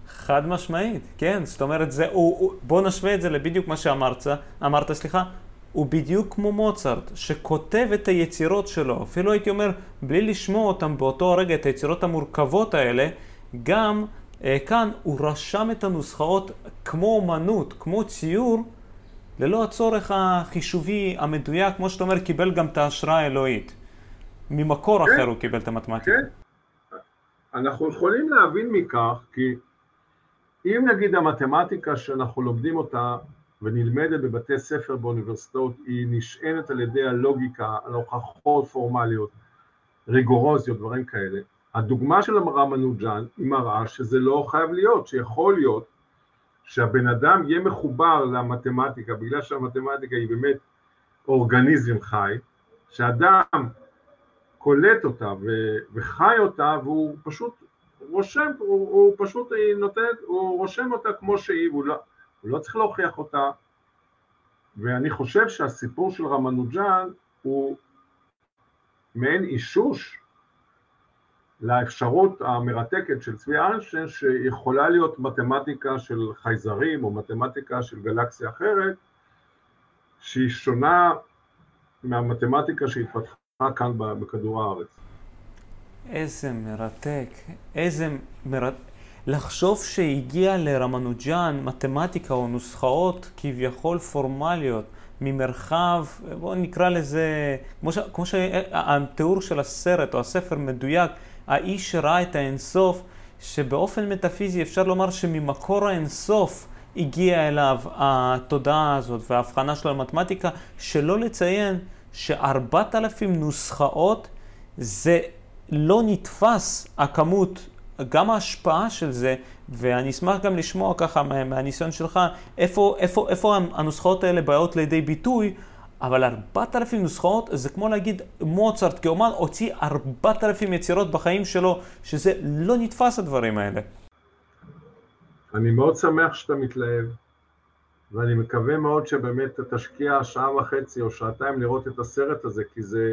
חד משמעית, כן, זאת אומרת, זה, הוא, הוא, בוא נשווה את זה לבדיוק מה שאמרת, אמרת, סליחה, הוא בדיוק כמו מוצרט, שכותב את היצירות שלו, אפילו הייתי אומר, בלי לשמוע אותם באותו רגע, את היצירות המורכבות האלה, גם אה, כאן הוא רשם את הנוסחאות כמו אומנות, כמו ציור, ללא הצורך החישובי המדויק, כמו שאתה אומר, קיבל גם את ההשראה האלוהית. ממקור כן, אחר הוא קיבל את המתמטיקה. כן. אנחנו יכולים להבין מכך, כי אם נגיד המתמטיקה שאנחנו לומדים אותה ונלמדת בבתי ספר באוניברסיטאות, היא נשענת על ידי הלוגיקה, על הוכחות פורמליות, ריגורוזיות, דברים כאלה. הדוגמה של רמנוג'אן היא מראה שזה לא חייב להיות, שיכול להיות שהבן אדם יהיה מחובר למתמטיקה, בגלל שהמתמטיקה היא באמת אורגניזם חי, שאדם קולט אותה וחי אותה והוא פשוט רושם, הוא, הוא פשוט נותן, הוא רושם אותה כמו שהיא, והוא לא, הוא לא צריך להוכיח אותה, ואני חושב שהסיפור של רמנוג'אן הוא מעין אישוש לאפשרות המרתקת של צבי איינשטיין שיכולה להיות מתמטיקה של חייזרים או מתמטיקה של גלקסיה אחרת שהיא שונה מהמתמטיקה שהתפתחה כאן בכדור הארץ. איזה מרתק, איזה מרתק. לחשוב שהגיע לרמנוג'אן מתמטיקה או נוסחאות כביכול פורמליות ממרחב, בואו נקרא לזה, כמו, ש, כמו שהתיאור של הסרט או הספר מדויק, האיש שראה את האינסוף, שבאופן מטאפיזי אפשר לומר שממקור האינסוף הגיעה אליו התודעה הזאת וההבחנה שלו למתמטיקה, שלא לציין שארבעת אלפים נוסחאות זה לא נתפס הכמות, גם ההשפעה של זה, ואני אשמח גם לשמוע ככה מהניסיון שלך, איפה, איפה, איפה הנוסחאות האלה באות לידי ביטוי, אבל 4,000 נוסחאות זה כמו להגיד מוצרט כאומן הוציא 4,000 יצירות בחיים שלו, שזה לא נתפס הדברים האלה. אני מאוד שמח שאתה מתלהב, ואני מקווה מאוד שבאמת תשקיע שעה וחצי או שעתיים לראות את הסרט הזה, כי זה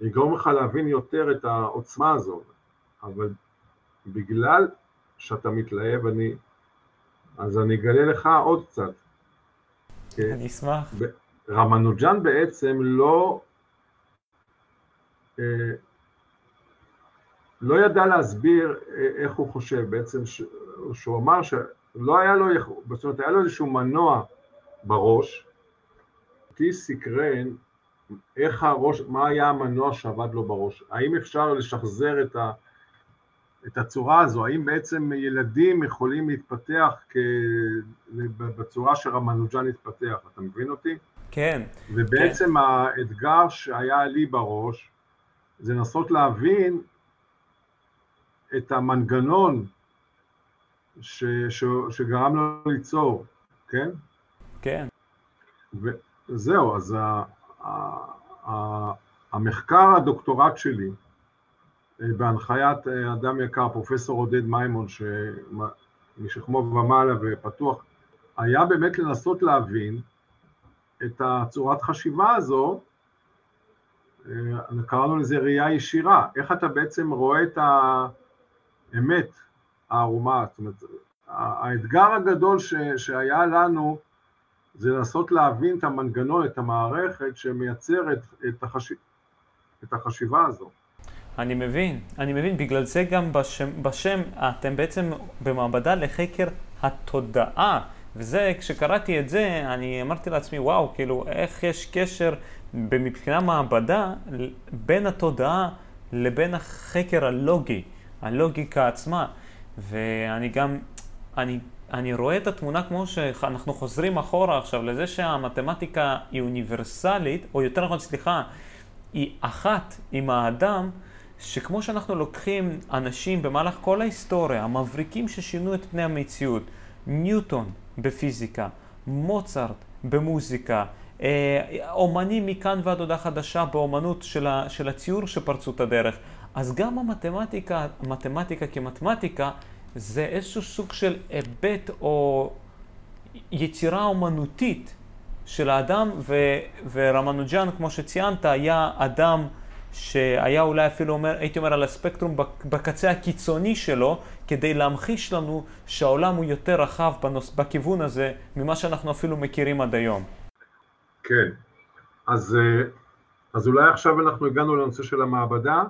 יגרום לך להבין יותר את העוצמה הזאת. אבל בגלל שאתה מתלהב, אני, אז אני אגלה לך עוד קצת. אני אשמח. רמנוג'אן בעצם לא, אה, לא ידע להסביר אה, איך הוא חושב, בעצם שהוא אמר שלא היה לו, זאת אומרת היה לו איזשהו מנוע בראש, אותי סקרן איך הראש, מה היה המנוע שעבד לו בראש, האם אפשר לשחזר את את הצורה הזו, האם בעצם ילדים יכולים להתפתח כ... בצורה שרמנוג'ן התפתח, אתה מבין אותי? כן. ובעצם כן. האתגר שהיה לי בראש זה לנסות להבין את המנגנון ש... ש... שגרם לו ליצור, כן? כן. וזהו, אז ה... ה... המחקר הדוקטורט שלי אה, בהנחיית אה, אדם יקר, פרופסור עודד מימון, משכמו ומעלה ופתוח, היה באמת לנסות להבין את הצורת חשיבה הזו, אה, קראנו לזה ראייה ישירה, איך אתה בעצם רואה את האמת הערומה, זאת אומרת, האתגר הגדול ש, שהיה לנו זה לנסות להבין את המנגנון, את המערכת שמייצרת את, החש... את החשיבה הזו. אני מבין, אני מבין, בגלל זה גם בשם, בשם אתם בעצם במעבדה לחקר התודעה. וזה, כשקראתי את זה, אני אמרתי לעצמי, וואו, כאילו, איך יש קשר מבחינה מעבדה בין התודעה לבין החקר הלוגי, הלוגיקה עצמה. ואני גם, אני, אני רואה את התמונה כמו שאנחנו חוזרים אחורה עכשיו לזה שהמתמטיקה היא אוניברסלית, או יותר נכון, סליחה, היא אחת עם האדם, שכמו שאנחנו לוקחים אנשים במהלך כל ההיסטוריה, המבריקים ששינו את פני המציאות, ניוטון בפיזיקה, מוצרט במוזיקה, אה, אומנים מכאן ועד הודעה חדשה באומנות של, ה, של הציור שפרצו את הדרך. אז גם המתמטיקה, המתמטיקה כמתמטיקה, זה איזשהו סוג של היבט או יצירה אומנותית של האדם, ורמנוג'אן, כמו שציינת, היה אדם שהיה אולי אפילו אומר, הייתי אומר על הספקטרום בקצה הקיצוני שלו, כדי להמחיש לנו שהעולם הוא יותר רחב בנוס, בכיוון הזה ממה שאנחנו אפילו מכירים עד היום. כן, אז, אה, אז אולי עכשיו אנחנו הגענו לנושא של המעבדה.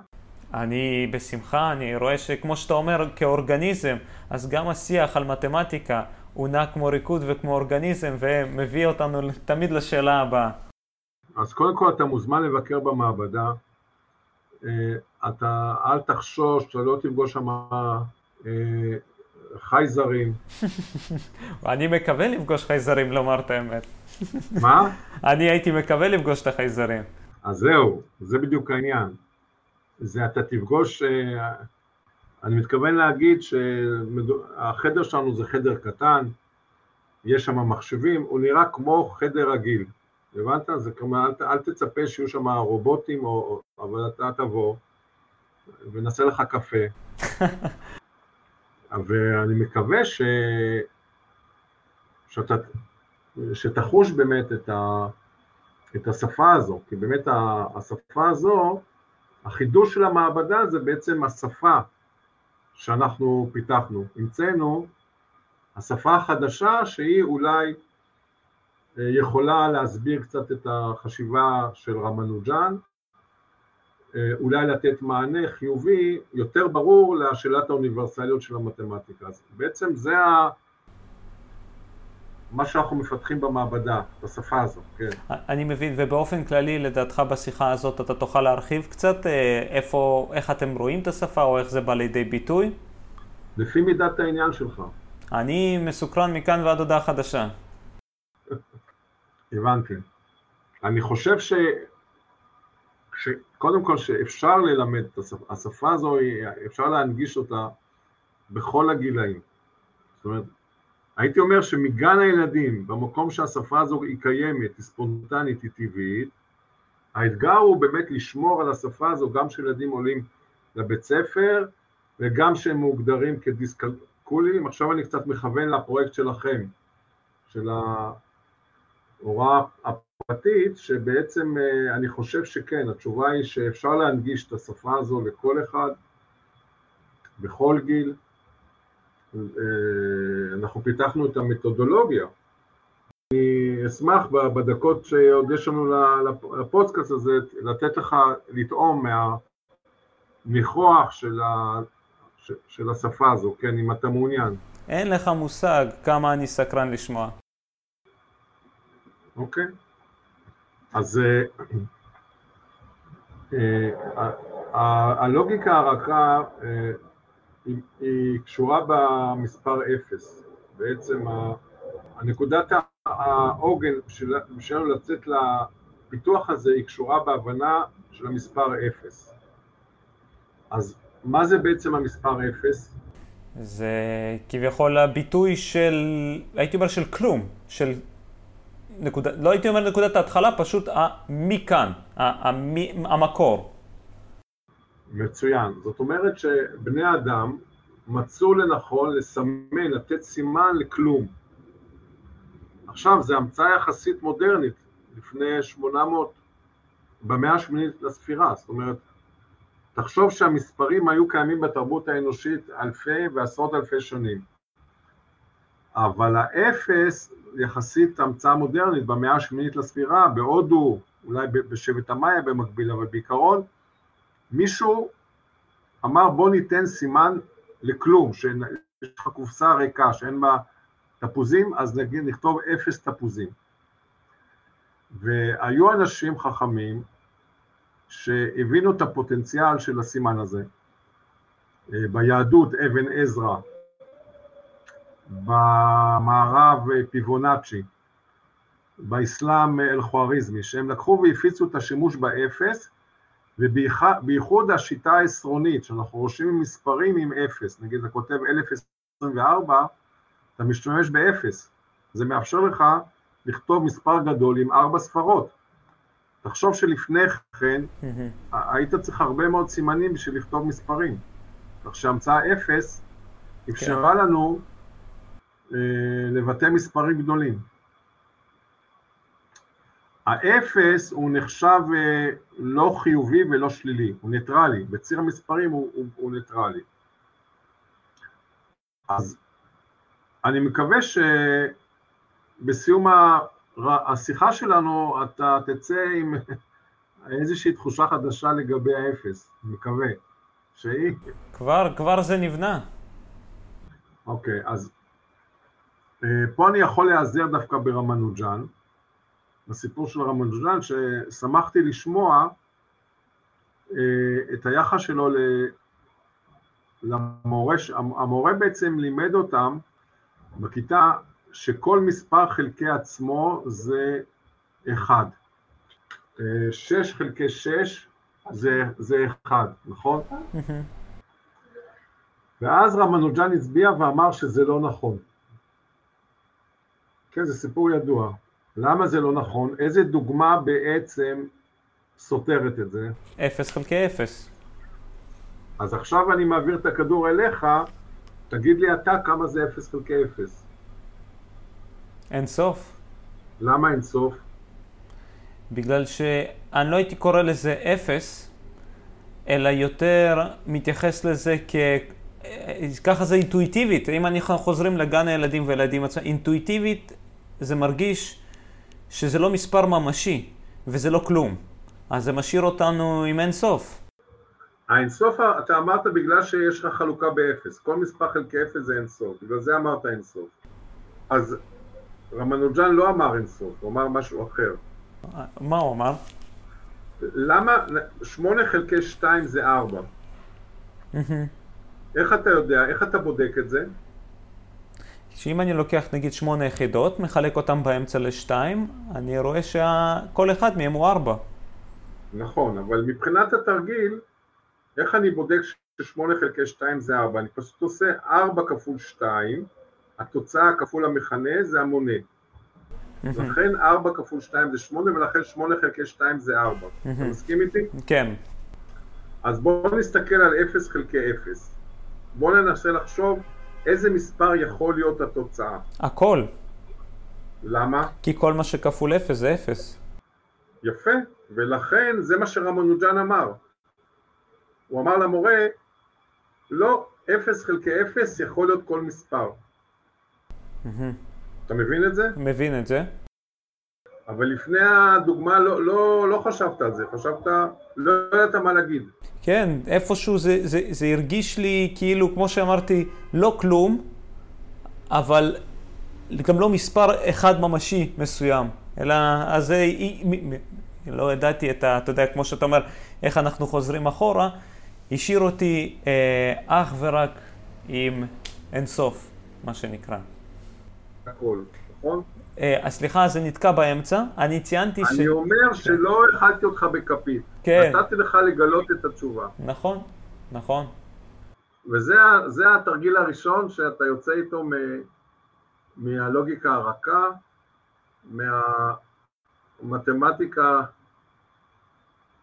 אני בשמחה, אני רואה שכמו שאתה אומר, כאורגניזם, אז גם השיח על מתמטיקה הוא נע כמו ריקוד וכמו אורגניזם, ומביא אותנו תמיד לשאלה הבאה. אז קודם כל אתה מוזמן לבקר במעבדה. אה, אתה אל תחשוש, אתה לא תפגוש שם אה, חייזרים. (laughs) אני מקווה לפגוש חייזרים, לומר את האמת. מה? (laughs) אני הייתי מקווה לפגוש את החייזרים. אז זהו, זה בדיוק העניין. זה אתה תפגוש, אה, אני מתכוון להגיד שהחדר שלנו זה חדר קטן, יש שם מחשבים, הוא נראה כמו חדר רגיל. הבנת? זה כלומר, אל, אל תצפה שיהיו שם רובוטים, או, אבל אתה תבוא ונעשה לך קפה. (laughs) ואני מקווה ש... שאתה... שתחוש באמת את, ה... את השפה הזו, כי באמת השפה הזו, החידוש של המעבדה זה בעצם השפה שאנחנו פיתחנו. המצאנו השפה החדשה שהיא אולי יכולה להסביר קצת את החשיבה של רמנוג'אן, אולי לתת מענה חיובי יותר ברור לשאלת האוניברסליות של המתמטיקה. אז בעצם זה ה... מה שאנחנו מפתחים במעבדה, בשפה הזו, כן. אני מבין, ובאופן כללי, לדעתך בשיחה הזאת אתה תוכל להרחיב קצת אה, איפה, איך אתם רואים את השפה או איך זה בא לידי ביטוי? לפי מידת העניין שלך. אני מסוקרן מכאן ועד הודעה חדשה. הבנתי. אני חושב ש... שקודם כל שאפשר ללמד את השפה, השפה הזו, אפשר להנגיש אותה בכל הגילאים. זאת אומרת, הייתי אומר שמגן הילדים, במקום שהשפה הזו היא קיימת, היא ספונטנית, היא טבעית, האתגר הוא באמת לשמור על השפה הזו גם כשילדים עולים לבית ספר וגם שהם מוגדרים כדיסקלקולים. עכשיו אני קצת מכוון לפרויקט שלכם, של ההוראה הפרטית, שבעצם אה, אני חושב שכן, התשובה היא שאפשר להנגיש את השפה הזו לכל אחד, בכל גיל. אה, אנחנו פיתחנו את המתודולוגיה. אני אשמח בדקות שעוד יש לנו לפודקאסט הזה, לתת לך לטעום מהניחוח של, ה, של השפה הזו, כן, אם אתה מעוניין. אין לך מושג כמה אני סקרן לשמוע. אוקיי. אז אה, אה, הלוגיקה הרכה היא, היא קשורה במספר 0. בעצם הנקודת העוגן שלנו לצאת לפיתוח הזה היא קשורה בהבנה של המספר 0. אז מה זה בעצם המספר 0? זה כביכול הביטוי של, הייתי אומר של כלום, של נקודה, לא הייתי אומר נקודת ההתחלה, פשוט מכאן, המקור. מצוין. זאת אומרת שבני אדם מצאו לנכון לסמן, לתת סימן לכלום. עכשיו, זו המצאה יחסית מודרנית, לפני 800, במאה השמינית לספירה, זאת אומרת, תחשוב שהמספרים היו קיימים בתרבות האנושית אלפי ועשרות אלפי שנים. אבל האפס יחסית המצאה מודרנית במאה השמינית לספירה, בהודו, אולי בשבט המאיה במקביל, אבל בעיקרון מישהו אמר בוא ניתן סימן לכלום, שיש לך קופסה ריקה שאין בה תפוזים, אז נגיד נכתוב אפס תפוזים. והיו אנשים חכמים שהבינו את הפוטנציאל של הסימן הזה. אה, ביהדות אבן עזרא, במערב פיבונאצ'י, באסלאם אל-חואריזמי, שהם לקחו והפיצו את השימוש באפס, ובייחוד השיטה העשרונית, שאנחנו רושמים מספרים עם אפס, נגיד אתה כותב 1024, אתה משתמש באפס, זה מאפשר לך לכתוב מספר גדול עם ארבע ספרות. תחשוב שלפני כן היית צריך הרבה מאוד סימנים בשביל לכתוב מספרים. כך שהמצאה אפס אפשרה כן. לנו לבטא מספרים גדולים. האפס הוא נחשב אה, לא חיובי ולא שלילי, הוא ניטרלי, בציר המספרים הוא, הוא, הוא ניטרלי. אז אני מקווה שבסיום השיחה שלנו אתה תצא עם (laughs) איזושהי תחושה חדשה לגבי האפס, אני מקווה. שהיא... כבר, כבר זה נבנה. אוקיי, אז אה, פה אני יכול להיעזר דווקא ברמנוג'אן, בסיפור של רמנוג'אן, ששמחתי לשמוע אה, את היחס שלו למורה, המורה בעצם לימד אותם בכיתה שכל מספר חלקי עצמו זה אחד. אה, שש חלקי שש זה, זה אחד, נכון? ואז רמנוג'אן הצביע ואמר שזה לא נכון. כן, זה סיפור ידוע. למה זה לא נכון? איזה דוגמה בעצם סותרת את זה? אפס חלקי אפס. אז עכשיו אני מעביר את הכדור אליך, תגיד לי אתה כמה זה אפס חלקי אפס. אין סוף. למה אין סוף? בגלל שאני לא הייתי קורא לזה אפס, אלא יותר מתייחס לזה כ... ככה זה אינטואיטיבית. אם אנחנו חוזרים לגן הילדים והילדים עצמם, אינטואיטיבית זה מרגיש שזה לא מספר ממשי וזה לא כלום. אז זה משאיר אותנו עם אין סוף. האין סוף, אתה אמרת בגלל שיש לך חלוקה באפס. כל מספר חלקי אפס זה אין סוף. בגלל זה אמרת אין סוף. אז רמנוג'אן לא אמר אין סוף, הוא אמר משהו אחר. מה הוא אמר? למה שמונה חלקי שתיים זה ארבע? איך אתה יודע, איך אתה בודק את זה? שאם אני לוקח נגיד שמונה יחידות, מחלק אותן באמצע לשתיים, אני רואה שכל אחד מהם הוא ארבע. נכון, אבל מבחינת התרגיל, איך אני בודק ששמונה חלקי שתיים זה ארבע? אני פשוט עושה ארבע כפול שתיים, התוצאה כפול המכנה זה המונה. לכן 4 כפול 2 זה 8 ולכן 8 חלקי 2 זה 4. אתה מסכים איתי? כן. אז בואו נסתכל על 0 חלקי 0. בואו ננסה לחשוב איזה מספר יכול להיות התוצאה. הכל. למה? כי כל מה שכפול 0 זה 0. יפה, ולכן זה מה שרמנוג'אן אמר. הוא אמר למורה, לא, 0 חלקי 0 יכול להיות כל מספר. אתה מבין את זה? מבין את זה. אבל לפני הדוגמה לא, לא, לא חשבת על זה, חשבת, לא ידעת מה להגיד. כן, איפשהו זה, זה, זה הרגיש לי כאילו, כמו שאמרתי, לא כלום, אבל גם לא מספר אחד ממשי מסוים, אלא אז זה, לא ידעתי את ה... אתה יודע, כמו שאתה אומר, איך אנחנו חוזרים אחורה, השאיר אותי אה, אך ורק עם אינסוף, מה שנקרא. הכל, נכון? אה, סליחה, זה נתקע באמצע. אני ציינתי ש... אני אומר שלא הכלתי אותך בכפית. כן. נתתי לך לגלות את התשובה. נכון, נכון. וזה התרגיל הראשון שאתה יוצא איתו מ, מהלוגיקה הרכה, מהמתמטיקה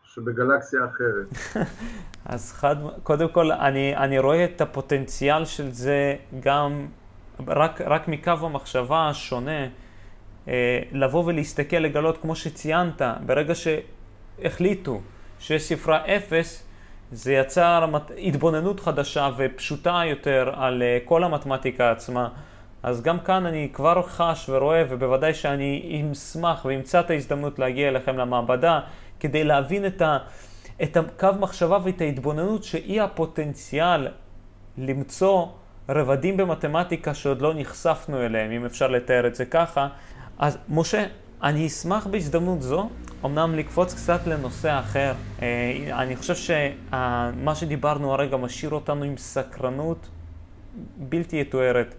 שבגלקסיה אחרת. (laughs) אז חד, קודם כל, אני, אני רואה את הפוטנציאל של זה גם, רק, רק מקו המחשבה השונה, לבוא ולהסתכל, לגלות, כמו שציינת, ברגע שהחליטו שיש ספרה אפס, זה יצר התבוננות חדשה ופשוטה יותר על אה, כל המתמטיקה עצמה. אז גם כאן אני כבר חש ורואה, ובוודאי שאני אשמח ואמצא את ההזדמנות להגיע אליכם למעבדה, כדי להבין את, ה, את הקו מחשבה ואת ההתבוננות שהיא הפוטנציאל למצוא רבדים במתמטיקה שעוד לא נחשפנו אליהם, אם אפשר לתאר את זה ככה. אז משה, אני אשמח בהזדמנות זו, אמנם לקפוץ קצת לנושא אחר. אה, אני חושב שמה שדיברנו הרגע משאיר אותנו עם סקרנות בלתי יתוארת.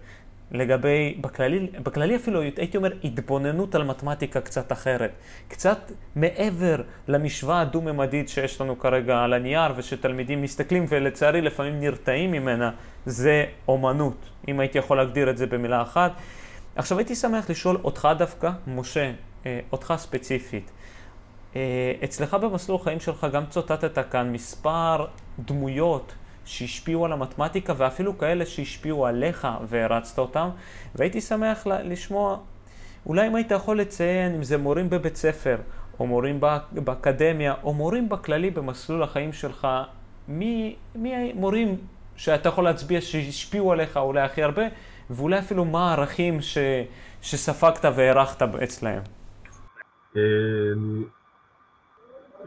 לגבי, בכללי, בכללי אפילו הייתי אומר התבוננות על מתמטיקה קצת אחרת. קצת מעבר למשוואה הדו-ממדית שיש לנו כרגע על הנייר ושתלמידים מסתכלים ולצערי לפעמים נרתעים ממנה, זה אומנות, אם הייתי יכול להגדיר את זה במילה אחת. עכשיו הייתי שמח לשאול אותך דווקא, משה, אה, אותך ספציפית. אה, אצלך במסלול החיים שלך גם צוטטת כאן מספר דמויות שהשפיעו על המתמטיקה ואפילו כאלה שהשפיעו עליך והרצת אותם, והייתי שמח לשמוע, אולי אם היית יכול לציין אם זה מורים בבית ספר, או מורים באקדמיה, או מורים בכללי במסלול החיים שלך, מי, מי מורים שאתה יכול להצביע שהשפיעו עליך אולי הכי הרבה, ואולי אפילו מה הערכים ש, שספגת והערכת אצלהם. אה,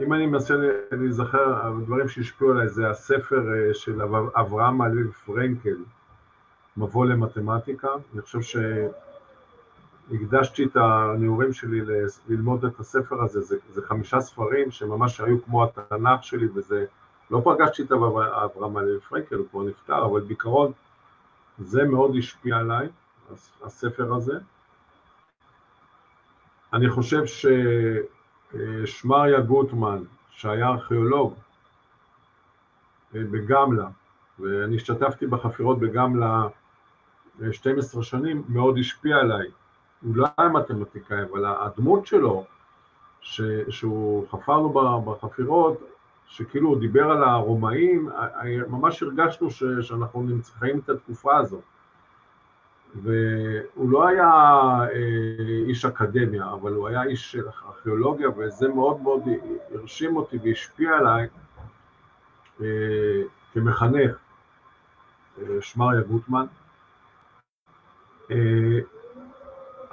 אם אני מנסה להיזכר, הדברים שהשפיעו עליי זה הספר אה, של אברהם מעליב פרנקל, מבוא למתמטיקה. אני חושב שהקדשתי את הנעורים שלי ללמוד את הספר הזה, זה, זה חמישה ספרים שממש היו כמו התנ"ך שלי, וזה, לא פגשתי את אברהם מעליב פרנקל, הוא כבר נפטר, אבל בעיקרון זה מאוד השפיע עליי, הספר הזה. אני חושב ששמריה גוטמן, שהיה ארכיאולוג אה, בגמלה, ואני השתתפתי בחפירות בגמלה 12 שנים, מאוד השפיע עליי. הוא לא היה מתמטיקאי, אבל הדמות שלו, ש, שהוא חפר לו בחפירות, שכאילו הוא דיבר על הרומאים, ממש הרגשנו ש, שאנחנו נמצאים את התקופה הזאת. והוא לא היה אה, איש אקדמיה, אבל הוא היה איש של ארכיאולוגיה, וזה מאוד מאוד הרשים אותי והשפיע עליי אה, כמחנך, אה, שמריה גוטמן.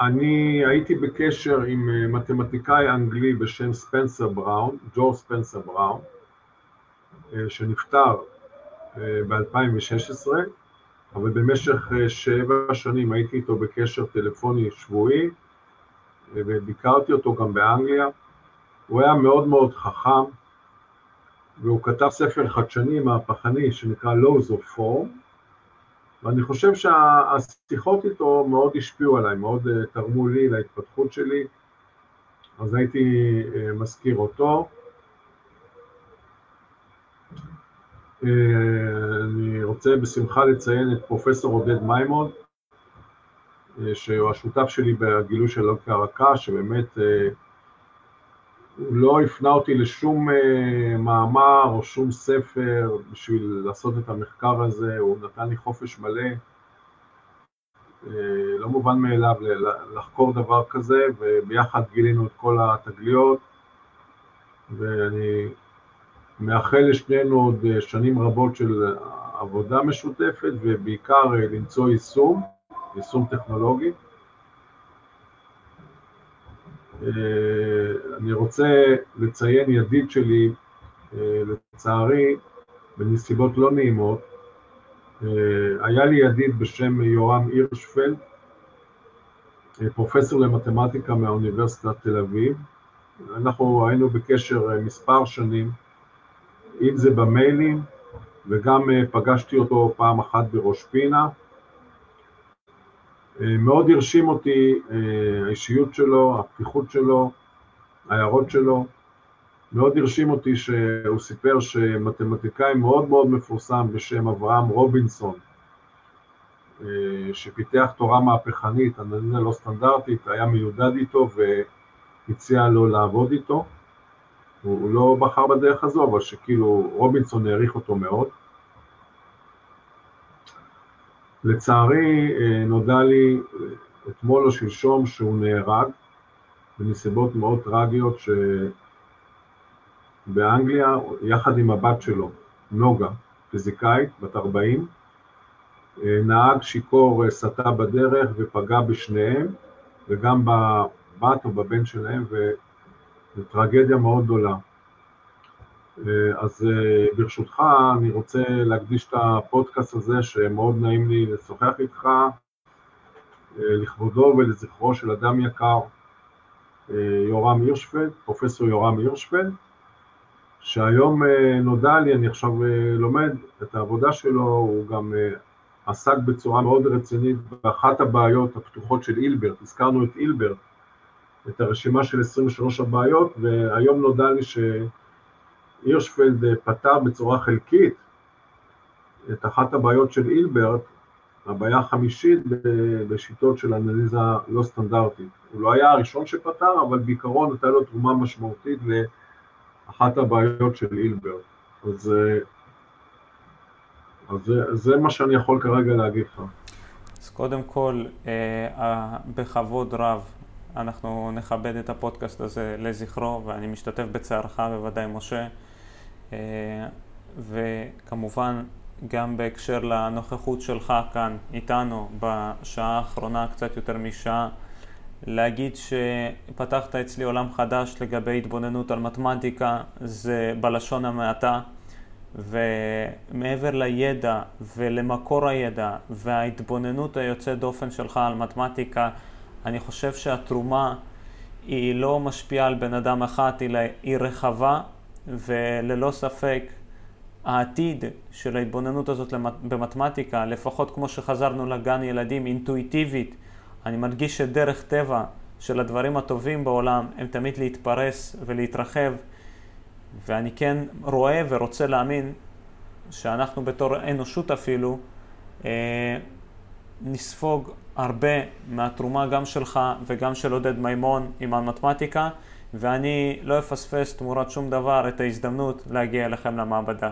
אני הייתי בקשר עם מתמטיקאי אנגלי בשם ספנסר בראון, ג'ו ספנסר בראון, שנפטר ב-2016, אבל במשך אה, שבע שנים הייתי איתו בקשר טלפוני שבועי, וביקרתי אותו גם באנגליה. הוא היה מאוד מאוד חכם, והוא כתב ספר חדשני, מהפכני, שנקרא Laws of Form, ואני חושב שהשיחות איתו מאוד השפיעו עליי, מאוד אה, תרמו לי, להתפתחות שלי, אז הייתי אה, מזכיר אותו. אה, אני רוצה בשמחה לציין את פרופסור עודד מימון, אה, שהוא השותף שלי בגילוי של לוגיקה רכה, שבאמת אה, הוא לא הפנה אותי לשום מאמר או שום ספר בשביל לעשות את המחקר הזה, הוא נתן לי חופש מלא. לא מובן מאליו לחקור דבר כזה, וביחד גילינו את כל התגליות, ואני מאחל לשנינו עוד אה, שנים רבות של עבודה משותפת ובעיקר אה, למצוא יישום, יישום טכנולוגי. אה, אני רוצה לציין ידיד שלי, לצערי, בנסיבות לא נעימות, היה לי ידיד בשם יורם הירשפלד, פרופסור למתמטיקה מהאוניברסיטת תל אביב. אנחנו היינו בקשר מספר שנים, אם זה במיילים, וגם פגשתי אותו פעם אחת בראש פינה. מאוד הרשים אותי האישיות שלו, הפתיחות שלו, ההערות שלו. מאוד הרשים אותי שהוא סיפר שמתמטיקאי מאוד מאוד מפורסם בשם אברהם רובינסון, אה, שפיתח תורה מהפכנית, עננה לא סטנדרטית, היה מיודד איתו והציע לו לעבוד איתו. הוא לא בחר בדרך הזו, אבל שכאילו רובינסון העריך אותו מאוד. לצערי אה, נודע לי אתמול או שלשום שהוא נהרג בנסיבות מאוד טרגיות שבאנגליה יחד עם הבת שלו, נוגה, פיזיקאית, בת 40, אה, נהג שיכור אה, סטה בדרך ופגע בשניהם וגם בבת או בבן שלהם וזו טרגדיה מאוד גדולה. אה, אז ברשותך אני רוצה להקדיש את הפודקאסט הזה שמאוד נעים לי לשוחח איתך לכבודו ולזכרו של אדם יקר יורם הירשפלד, פרופסור יורם הירשפלד, שהיום אה, נודע לי, אני עכשיו אה, לומד את העבודה שלו, הוא גם אה, עסק בצורה מאוד רצינית באחת הבעיות הפתוחות של אילברט, הזכרנו את אילברט, את הרשימה של 23 הבעיות, והיום נודע לי שהירשפלד פתר בצורה חלקית את אחת הבעיות של אילברט, הבעיה החמישית בשיטות של אנליזה לא סטנדרטית. הוא לא היה הראשון שפתר, אבל בעיקרון הייתה לו תרומה משמעותית לאחת הבעיות של אילברט. אז, אז זה, זה מה שאני יכול כרגע להגיד לך. אז קודם כל, אה, בכבוד רב, אנחנו נכבד את הפודקאסט הזה לזכרו, ואני משתתף בצערך בוודאי, משה. אה, וכמובן, גם בהקשר לנוכחות שלך כאן איתנו בשעה האחרונה, קצת יותר משעה, להגיד שפתחת אצלי עולם חדש לגבי התבוננות על מתמטיקה, זה בלשון המעטה, ומעבר לידע ולמקור הידע וההתבוננות היוצאת דופן שלך על מתמטיקה, אני חושב שהתרומה היא לא משפיעה על בן אדם אחד, אלא היא רחבה, וללא ספק העתיד של ההתבוננות הזאת במתמטיקה, לפחות כמו שחזרנו לגן ילדים אינטואיטיבית, אני מדגיש שדרך טבע של הדברים הטובים בעולם הם תמיד להתפרס ולהתרחב, ואני כן רואה ורוצה להאמין שאנחנו בתור אנושות אפילו אה, נספוג הרבה מהתרומה גם שלך וגם של עודד מימון עם המתמטיקה, ואני לא אפספס תמורת שום דבר את ההזדמנות להגיע אליכם למעבדה.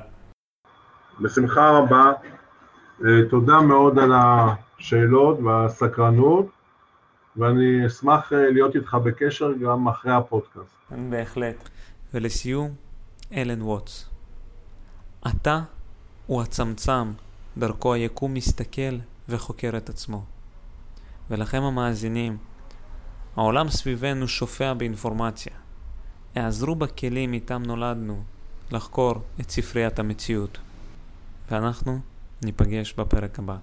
בשמחה רבה. אה, תודה מאוד על השאלות והסקרנות, ואני אשמח אה, להיות איתך בקשר גם אחרי הפודקאסט. בהחלט. ולסיום, אלן ווטס. אתה הוא הצמצם דרכו היקום מסתכל וחוקר את עצמו. ולכם המאזינים, העולם סביבנו שופע באינפורמציה. העזרו בכלים איתם נולדנו לחקור את ספריית המציאות. ואנחנו ניפגש בפרק הבא.